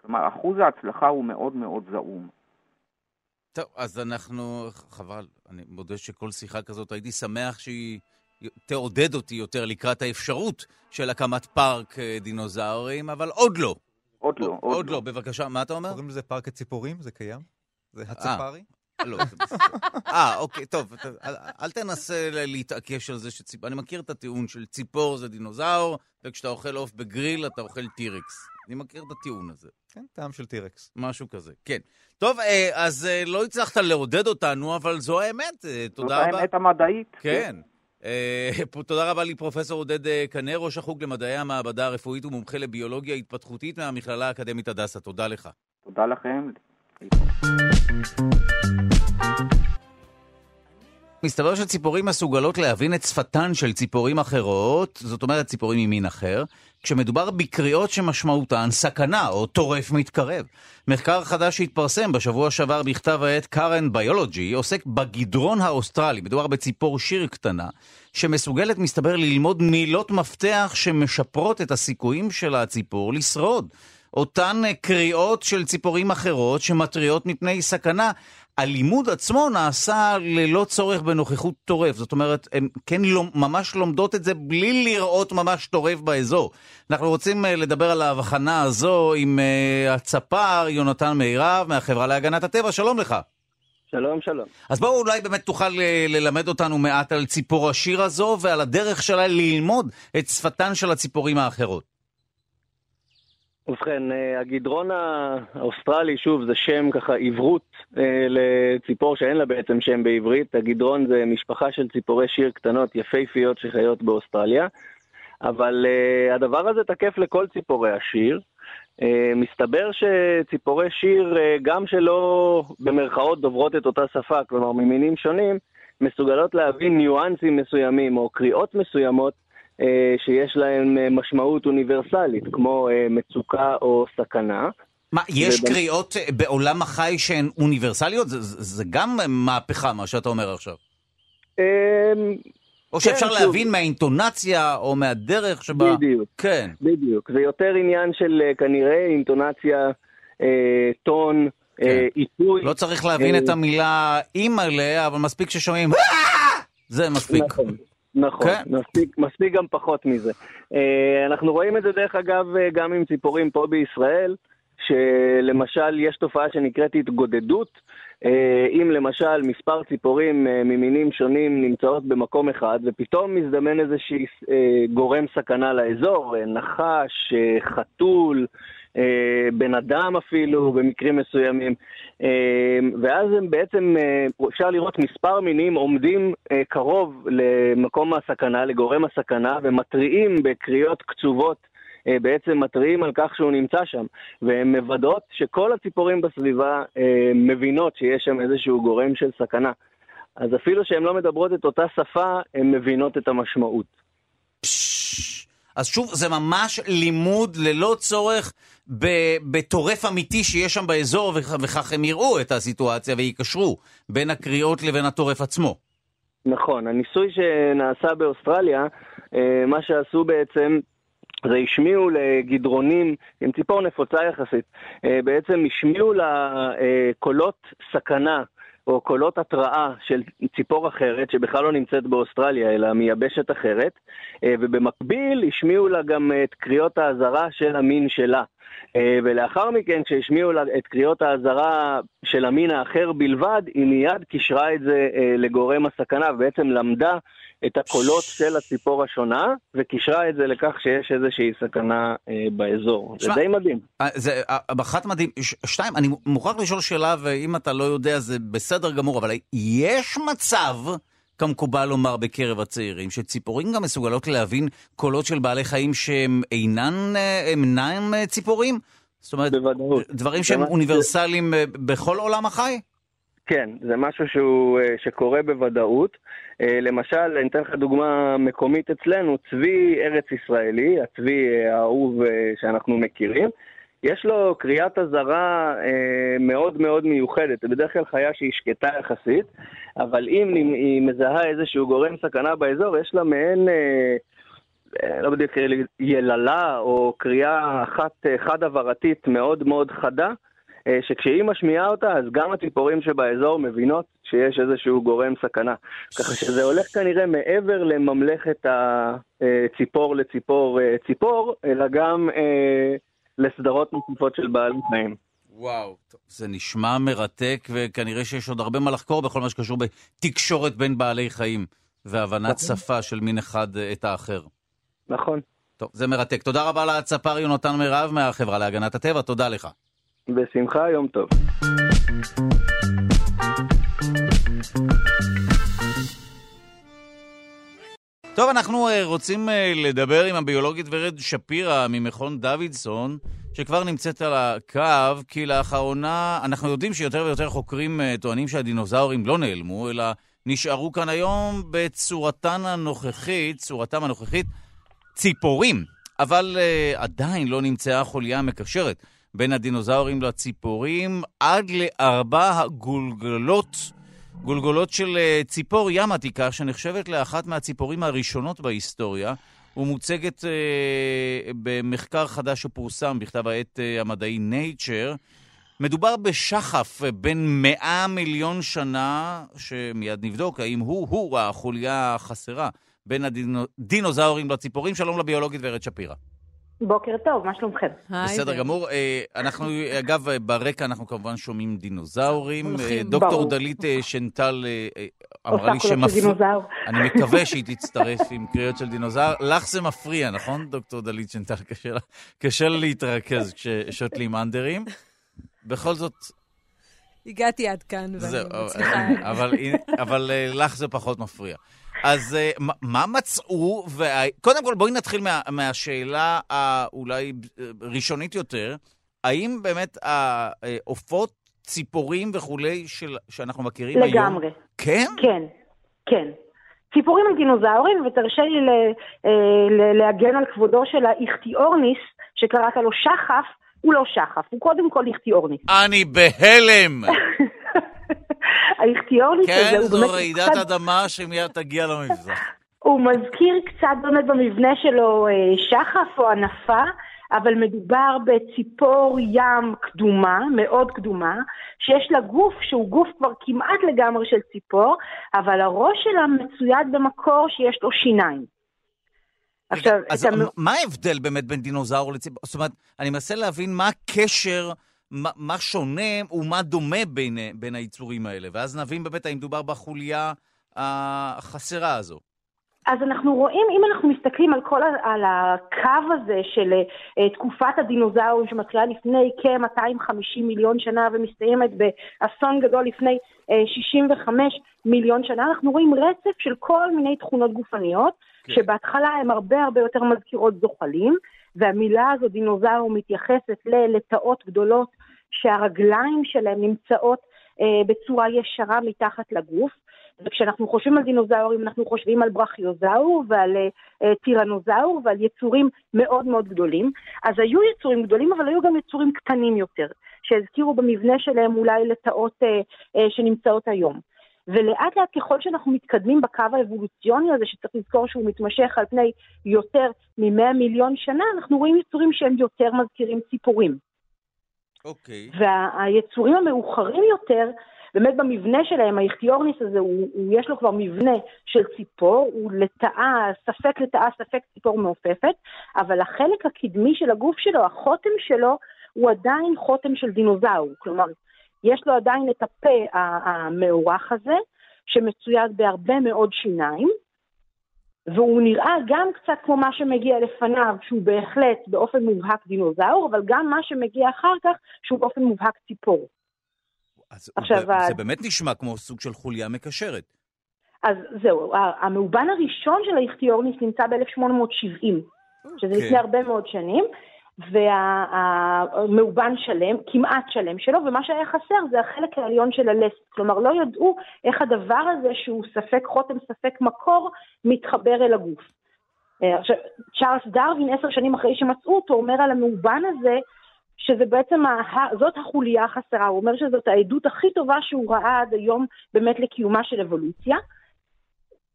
כלומר, אחוז ההצלחה הוא מאוד מאוד זעום. טוב, אז אנחנו, חבל, אני מודה שכל שיחה כזאת, הייתי שמח שהיא תעודד אותי יותר לקראת האפשרות של הקמת פארק אה, דינוזאורים, אבל עוד לא. עוד לא, עוד, עוד עוד לא. בבקשה, מה אתה אומר? קוראים לזה פארק הציפורים? זה קיים? זה הצפרי? לא, זה בסדר. אה, אוקיי, טוב, אתה- אל, אל תנסה ל- להתעקש על זה שציפור... אני מכיר את הטיעון של ציפור זה דינוזאור, וכשאתה אוכל עוף בגריל אתה אוכל טירקס. אני מכיר את הטיעון הזה. כן, טעם של טירקס. משהו כזה, כן. טוב, אה, אז אה, לא הצלחת לעודד אותנו, אבל זו האמת. אה, זאת תודה רבה. האמת המדעית. כן. אה, תודה רבה לפרופסור עודד אה, קנה, ראש החוג למדעי המעבדה הרפואית ומומחה לביולוגיה התפתחותית מהמכללה האקדמית הדסה. תודה לך. תודה לכם. מסתבר שציפורים מסוגלות להבין את שפתן של ציפורים אחרות, זאת אומרת ציפורים ממין אחר, כשמדובר בקריאות שמשמעותן סכנה או טורף מתקרב. מחקר חדש שהתפרסם בשבוע שעבר בכתב העת Current Biology עוסק בגדרון האוסטרלי, מדובר בציפור שיר קטנה, שמסוגלת מסתבר ללמוד מילות מפתח שמשפרות את הסיכויים של הציפור לשרוד. אותן אה, קריאות של ציפורים אחרות שמתריעות מפני סכנה. הלימוד עצמו נעשה ללא צורך בנוכחות טורף, זאת אומרת, הן כן לומ- ממש לומדות את זה בלי לראות ממש טורף באזור. אנחנו רוצים אה, לדבר על ההבחנה הזו עם אה, הצפר יונתן מירב מהחברה להגנת הטבע, שלום לך. שלום, שלום. אז בואו אולי באמת תוכל אה, ללמד אותנו מעט על ציפור השיר הזו ועל הדרך שלה ללמוד את שפתן של הציפורים האחרות. ובכן, אה, הגדרון האוסטרלי, שוב, זה שם ככה עברות אה, לציפור שאין לה בעצם שם בעברית. הגדרון זה משפחה של ציפורי שיר קטנות יפהפיות שחיות באוסטרליה, אבל אה, הדבר הזה תקף לכל ציפורי השיר. מסתבר שציפורי שיר, גם שלא במרכאות דוברות את אותה שפה, כלומר ממינים שונים, מסוגלות להבין ניואנסים מסוימים או קריאות מסוימות שיש להם אה, משמעות אוניברסלית, כמו אה, מצוקה או סכנה. מה, יש ובנ- קריאות אה, בעולם החי שהן אוניברסליות? זה, זה, זה גם מהפכה, מה שאתה אומר עכשיו. אמ, או שאפשר כן, להבין שוב. מהאינטונציה או מהדרך שבה... בדיוק. כן. בדיוק. זה יותר עניין של אה, כנראה אינטונציה, אה, טון, אה, עיתוי. לא צריך להבין אה, את המילה אימא'לה, אבל מספיק ששומעים "אה!" זה מספיק. נכון, נכון, כן. מספיק, מספיק גם פחות מזה. אה, אנחנו רואים את זה דרך אגב אה, גם עם ציפורים פה בישראל, שלמשל יש תופעה שנקראת התגודדות. אה, אם למשל מספר ציפורים ממינים שונים נמצאות במקום אחד, ופתאום מזדמן איזשהי אה, גורם סכנה לאזור, נחש, חתול, בן אדם אפילו, במקרים מסוימים. אה, ואז הם בעצם, אה, אפשר לראות מספר מינים עומדים אה, קרוב למקום הסכנה, לגורם הסכנה, ומתריעים בקריאות קצובות, אה, בעצם מתריעים על כך שהוא נמצא שם. והן מוודאות שכל הציפורים בסביבה אה, מבינות שיש שם איזשהו גורם של סכנה. אז אפילו שהן לא מדברות את אותה שפה, הן מבינות את המשמעות. אז שוב, זה ממש לימוד ללא צורך בטורף אמיתי שיש שם באזור, וכ- וכך הם יראו את הסיטואציה ויקשרו בין הקריאות לבין הטורף עצמו. נכון, הניסוי שנעשה באוסטרליה, אה, מה שעשו בעצם, זה השמיעו לגדרונים, עם ציפור נפוצה יחסית, אה, בעצם השמיעו לה אה, סכנה. או קולות התראה של ציפור אחרת, שבכלל לא נמצאת באוסטרליה, אלא מיבשת אחרת, אה, ובמקביל השמיעו לה גם את קריאות האזהרה של המין שלה. אה, ולאחר מכן, כשהשמיעו לה את קריאות האזהרה של המין האחר בלבד, היא מיד קישרה את זה אה, לגורם הסכנה, ובעצם למדה את הקולות של הציפור השונה, וקישרה את זה לכך שיש איזושהי סכנה אה, באזור. שמע, זה די מדהים. זה אחת מדהים. ש- שתיים, אני מוכרח לשאול שאלה, ואם אתה לא יודע זה בסדר גמור, אבל יש מצב, כמקובל לומר בקרב הצעירים, שציפורים גם מסוגלות להבין קולות של בעלי חיים שהם אינן, אה, אינם אה, ציפורים? זאת אומרת, בוודאות. דברים שהם אוניברסליים אה, בכל עולם החי? כן, זה משהו שהוא, שקורה בוודאות. למשל, אני אתן לך דוגמה מקומית אצלנו, צבי ארץ ישראלי, הצבי אה, האהוב אה, שאנחנו מכירים, יש לו קריאת אזהרה אה, מאוד מאוד מיוחדת. זה בדרך כלל חיה שהיא שקטה יחסית, אבל אם היא- מזהה איזשהו גורם סכנה באזור, יש לה מעין... אה, אה, לא בדיוק יללה או קריאה אחת אה, חד-עברתית מאוד מאוד חדה, אה, שכשהיא משמיעה אותה, אז גם הציפורים שבאזור מבינות שיש איזשהו גורם סכנה. ככה שזה הולך כנראה מעבר לממלכת הציפור לציפור ציפור, אלא גם לסדרות נוספות של בעלי חיים. וואו, טוב, זה נשמע מרתק, וכנראה שיש עוד הרבה מה לחקור בכל מה שקשור בתקשורת בין בעלי חיים, והבנת שפה של מין אחד אה, את האחר. נכון. טוב, זה מרתק. תודה רבה לצפר יונתן מירב מהחברה להגנת הטבע, תודה לך. בשמחה, יום טוב. טוב, אנחנו אה, רוצים אה, לדבר עם הביולוגית ורד שפירא ממכון דוידסון, שכבר נמצאת על הקו, כי לאחרונה אנחנו יודעים שיותר ויותר חוקרים אה, טוענים שהדינוזאורים לא נעלמו, אלא נשארו כאן היום בצורתן הנוכחית, צורתם הנוכחית, ציפורים. אבל uh, עדיין לא נמצאה החוליה המקשרת בין הדינוזאורים לציפורים עד לארבע הגולגלות, גולגולות של uh, ציפור ים עתיקה, שנחשבת לאחת מהציפורים הראשונות בהיסטוריה, ומוצגת uh, במחקר חדש שפורסם בכתב העת uh, המדעי Nature. מדובר בשחף בין 100 מיליון שנה, שמיד נבדוק האם הוא-הוא החוליה החסרה בין הדינוזאורים לציפורים. שלום לביולוגית ורד שפירא. בוקר טוב, מה שלומכם? בסדר גמור. אנחנו, אגב, ברקע אנחנו כמובן שומעים דינוזאורים. דוקטור דלית שנטל אמרה לי שמפריע. אני מקווה שהיא תצטרף עם קריאות של דינוזאור. לך זה מפריע, נכון, דוקטור דלית שנטל? קשה לה להתרכז כששותלים אנדרים. בכל זאת... הגעתי עד כאן, ואני מצליחה. אבל, אבל לך זה פחות מפריע. אז מה מצאו, וה... קודם כל בואי נתחיל מה, מהשאלה האולי ראשונית יותר, האם באמת העופות, ציפורים וכולי של, שאנחנו מכירים לגמרי. היום... לגמרי. כן? כן, כן. ציפורים הם דינוזאורים, ותרשה לי להגן על כבודו של האיכטיאורניס, שקראת לו שחף, הוא לא שחף, הוא קודם כל איכטיאורניס. אני בהלם! האיכטיורניס כן, הזה זו רעידת קצת... אדמה שמיד תגיע למבזח. הוא מזכיר קצת באמת במבנה שלו אה, שחף או ענפה, אבל מדובר בציפור ים קדומה, מאוד קדומה, שיש לה גוף שהוא גוף כבר כמעט לגמרי של ציפור, אבל הראש שלה מצויד במקור שיש לו שיניים. עכשיו, אז המ... מה ההבדל באמת בין דינוזאור לציפור? זאת אומרת, אני מנסה להבין מה הקשר, מה, מה שונה ומה דומה בין, בין היצורים האלה, ואז נבין באמת האם מדובר בחוליה החסרה הזו. אז אנחנו רואים, אם אנחנו מסתכלים על כל, על הקו הזה של uh, תקופת הדינוזאורים שמתחילה לפני כ-250 מיליון שנה ומסתיימת באסון גדול לפני uh, 65 מיליון שנה, אנחנו רואים רצף של כל מיני תכונות גופניות, כן. שבהתחלה הן הרבה הרבה יותר מזכירות זוחלים, והמילה הזו דינוזאור מתייחסת ללטאות גדולות שהרגליים שלהם נמצאות uh, בצורה ישרה מתחת לגוף. וכשאנחנו חושבים על דינוזאורים, אנחנו חושבים על ברכיוזאור ועל uh, טירנוזאור ועל יצורים מאוד מאוד גדולים. אז היו יצורים גדולים, אבל היו גם יצורים קטנים יותר, שהזכירו במבנה שלהם אולי לטאות uh, uh, שנמצאות היום. ולאט לאט ככל שאנחנו מתקדמים בקו האבולוציוני הזה, שצריך לזכור שהוא מתמשך על פני יותר מ-100 מיליון שנה, אנחנו רואים יצורים שהם יותר מזכירים ציפורים. אוקיי. Okay. והיצורים המאוחרים יותר, באמת במבנה שלהם, האיכטיורניס הזה, הוא, הוא, יש לו כבר מבנה של ציפור, הוא לטאה, ספק לטאה, ספק ציפור מעופפת, אבל החלק הקדמי של הגוף שלו, החותם שלו, הוא עדיין חותם של דינוזאור. כלומר, יש לו עדיין את הפה המאורך הזה, שמצויד בהרבה מאוד שיניים, והוא נראה גם קצת כמו מה שמגיע לפניו, שהוא בהחלט באופן מובהק דינוזאור, אבל גם מה שמגיע אחר כך, שהוא באופן מובהק ציפור. אז עכשיו, זה, זה באמת נשמע כמו סוג של חוליה מקשרת. אז זהו, המאובן הראשון של האיכטיורניס נמצא ב-1870, שזה okay. לפני הרבה מאוד שנים, והמאובן שלם, כמעט שלם שלו, ומה שהיה חסר זה החלק העליון של הלסת. כלומר, לא ידעו איך הדבר הזה, שהוא ספק חותם, ספק מקור, מתחבר אל הגוף. עכשיו, צ'ארלס דרווין, עשר שנים אחרי שמצאו אותו, אומר על המאובן הזה, שזה בעצם, ה... זאת החוליה החסרה, הוא אומר שזאת העדות הכי טובה שהוא ראה עד היום באמת לקיומה של אבולוציה,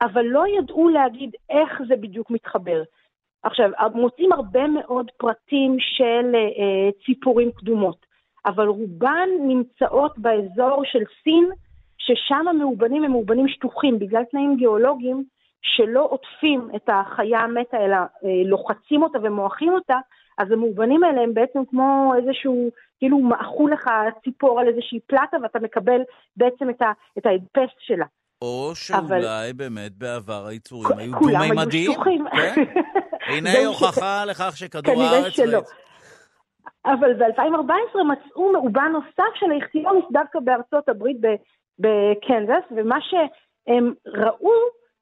אבל לא ידעו להגיד איך זה בדיוק מתחבר. עכשיו, מוצאים הרבה מאוד פרטים של אה, ציפורים קדומות, אבל רובן נמצאות באזור של סין, ששם המאובנים הם מאובנים שטוחים, בגלל תנאים גיאולוגיים שלא עוטפים את החיה המתה, אלא אה, לוחצים אותה ומועכים אותה, אז המאובנים האלה הם בעצם כמו איזשהו, כאילו מעכו לך ציפור על איזושהי פלטה ואתה מקבל בעצם את, ה, את ההדפס שלה. או שאולי אבל... באמת בעבר היצורים היו דו-מימדיים. כולם היו שטוחים. כן? הנה הוכחה לכך שכדור כנראה הארץ... שלא. אבל ב-2014 מצאו מאובן נוסף של האיכטיונוס דווקא בארצות הברית בקנזס, ומה שהם ראו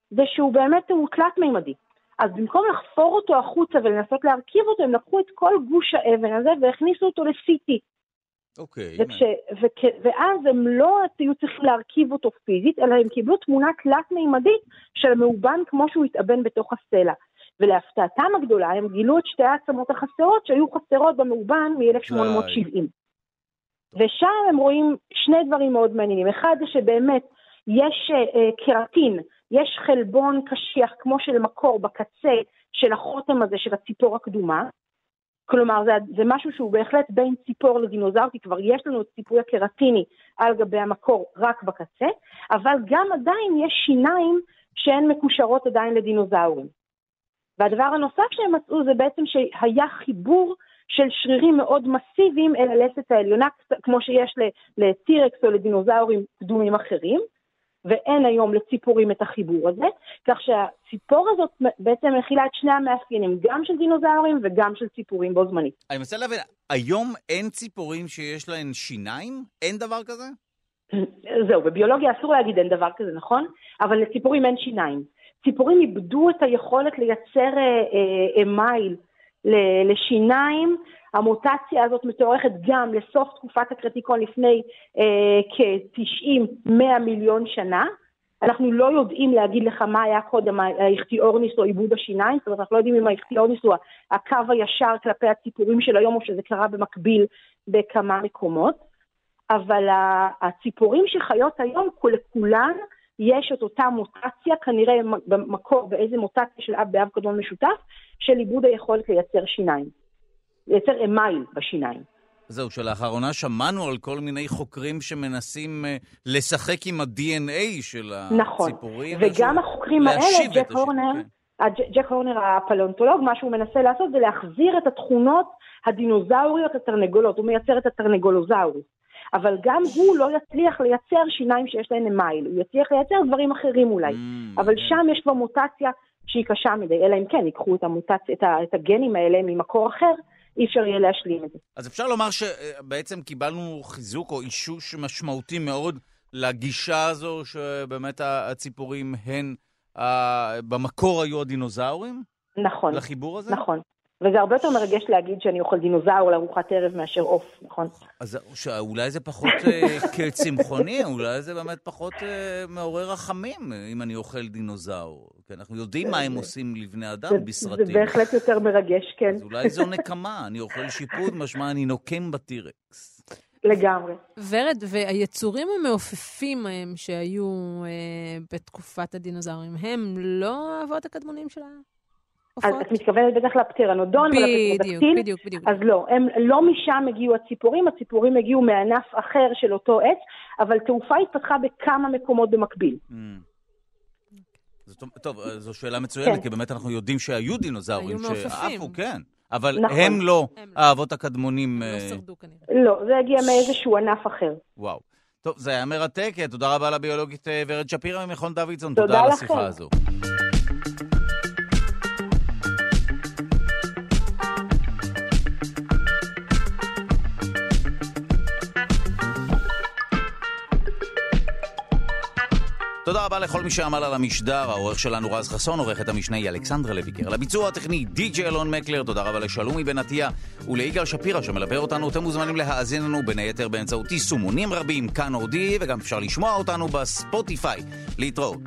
זה שהוא באמת הוא תלת-מימדי. אז במקום לחפור אותו החוצה ולנסות להרכיב אותו, הם לקחו את כל גוש האבן הזה והכניסו אותו ל-CT. אוקיי. וכש, וכ, ואז הם לא היו צריכים להרכיב אותו פיזית, אלא הם קיבלו תמונה תלת-מימדית של המאובן כמו שהוא התאבן בתוך הסלע. ולהפתעתם הגדולה הם גילו את שתי העצמות החסרות שהיו חסרות במאובן מ-1870. ושם הם רואים שני דברים מאוד מעניינים. אחד זה שבאמת יש uh, קרטין, יש חלבון קשיח כמו של מקור בקצה של החוטם הזה של הציפור הקדומה. כלומר, זה, זה משהו שהוא בהחלט בין ציפור לדינוזאור, כי כבר יש לנו את ציפוי הקרטיני על גבי המקור רק בקצה, אבל גם עדיין יש שיניים שהן מקושרות עדיין לדינוזאורים. והדבר הנוסף שהם מצאו זה בעצם שהיה חיבור של שרירים מאוד מסיביים אל הלסת העליונה, כמו שיש לטירקס או לדינוזאורים קדומים אחרים, ואין היום לציפורים את החיבור הזה, כך שהציפור הזאת בעצם מכילה את שני המאפיינים, גם של דינוזאורים וגם של ציפורים בו זמנית. אני מנסה להבין, היום אין ציפורים שיש להן שיניים? אין דבר כזה? זהו, בביולוגיה אסור להגיד אין דבר כזה, נכון? אבל לציפורים אין שיניים. ציפורים איבדו את היכולת לייצר אה, אה, מייל לשיניים. המוטציה הזאת מתוארכת גם לסוף תקופת הקרטיקון לפני אה, כ-90-100 מיליון שנה. אנחנו לא יודעים להגיד לך מה היה קודם האיכטיאורניס או עיבוד השיניים, זאת אומרת אנחנו לא יודעים אם האיכטיאורניס הוא הקו הישר כלפי הציפורים של היום או שזה קרה במקביל בכמה מקומות, אבל הציפורים שחיות היום לכולן יש את אותה מוטציה, כנראה במקור באיזה מוטציה של אב באב קדמון משותף, של איבוד היכולת לייצר שיניים. לייצר אמייל בשיניים. זהו, שלאחרונה שמענו על כל מיני חוקרים שמנסים uh, לשחק עם ה-DNA של נכון. הציפורים. נכון, וגם החוקרים האלה, ג'ק הורנר, כן. ג'ק הורנר הפלאונטולוג, מה שהוא מנסה לעשות זה להחזיר את התכונות הדינוזאוריות לתרנגולות, הוא מייצר את התרנגולוזאורוס. אבל גם הוא לא יצליח לייצר שיניים שיש להן אמייל, הוא יצליח לייצר דברים אחרים אולי. Mm, אבל כן. שם יש כבר מוטציה שהיא קשה מדי, אלא אם כן ייקחו את, המוטציה, את, ה, את הגנים האלה ממקור אחר, אי אפשר יהיה להשלים את זה. אז אפשר לומר שבעצם קיבלנו חיזוק או אישוש משמעותי מאוד לגישה הזו, שבאמת הציפורים הן, במקור היו הדינוזאורים? נכון. לחיבור הזה? נכון. וזה הרבה יותר מרגש להגיד שאני אוכל דינוזאור לארוחת ערב מאשר עוף, נכון? אז אולי זה פחות אה, כצמחוני, אולי זה באמת פחות אה, מעורר רחמים אם אני אוכל דינוזאור. כי אנחנו יודעים מה הם עושים לבני אדם בסרטים. זה בהחלט יותר מרגש, כן. אז אולי זו נקמה, אני אוכל שיפוד, משמע אני נוקם בטי-רקס. לגמרי. ורד, והיצורים המעופפים ההם שהיו אה, בתקופת הדינוזאורים, הם לא האבות הקדמונים של אז את מתכוונת בטח לפטרנודון ולפטרודקטיל? בדיוק, בדיוק. אז לא, הם, לא משם הגיעו הציפורים, הציפורים הגיעו מענף אחר של אותו עץ, אבל תעופה התפתחה בכמה מקומות במקביל. Mm. טוב, זו שאלה מצוינת, כן. כי באמת אנחנו יודעים שהיו דינוזאורים שעפו, כן. אבל נכון. הם לא האבות הקדמונים. הם לא אה, שרדו כנראה. לא, זה הגיע מאיזשהו ענף אחר. וואו. טוב, זה היה מרתק. תודה רבה לביולוגית אה, ורד שפירא ממכון דוידסון. תודה, תודה על השיחה הזו. תודה רבה לכל מי שעמל על המשדר, העורך שלנו רז חסון, עורכת המשנה היא אלכסנדרה לויקר. לביצוע הטכני די.ג'י אלון מקלר, תודה רבה לשלומי בן עטיה וליגאל שפירא שמלווה אותנו. אתם מוזמנים להאזין לנו בין היתר באמצעות יישומונים רבים, כאן אודי, וגם אפשר לשמוע אותנו בספוטיפיי. להתראות.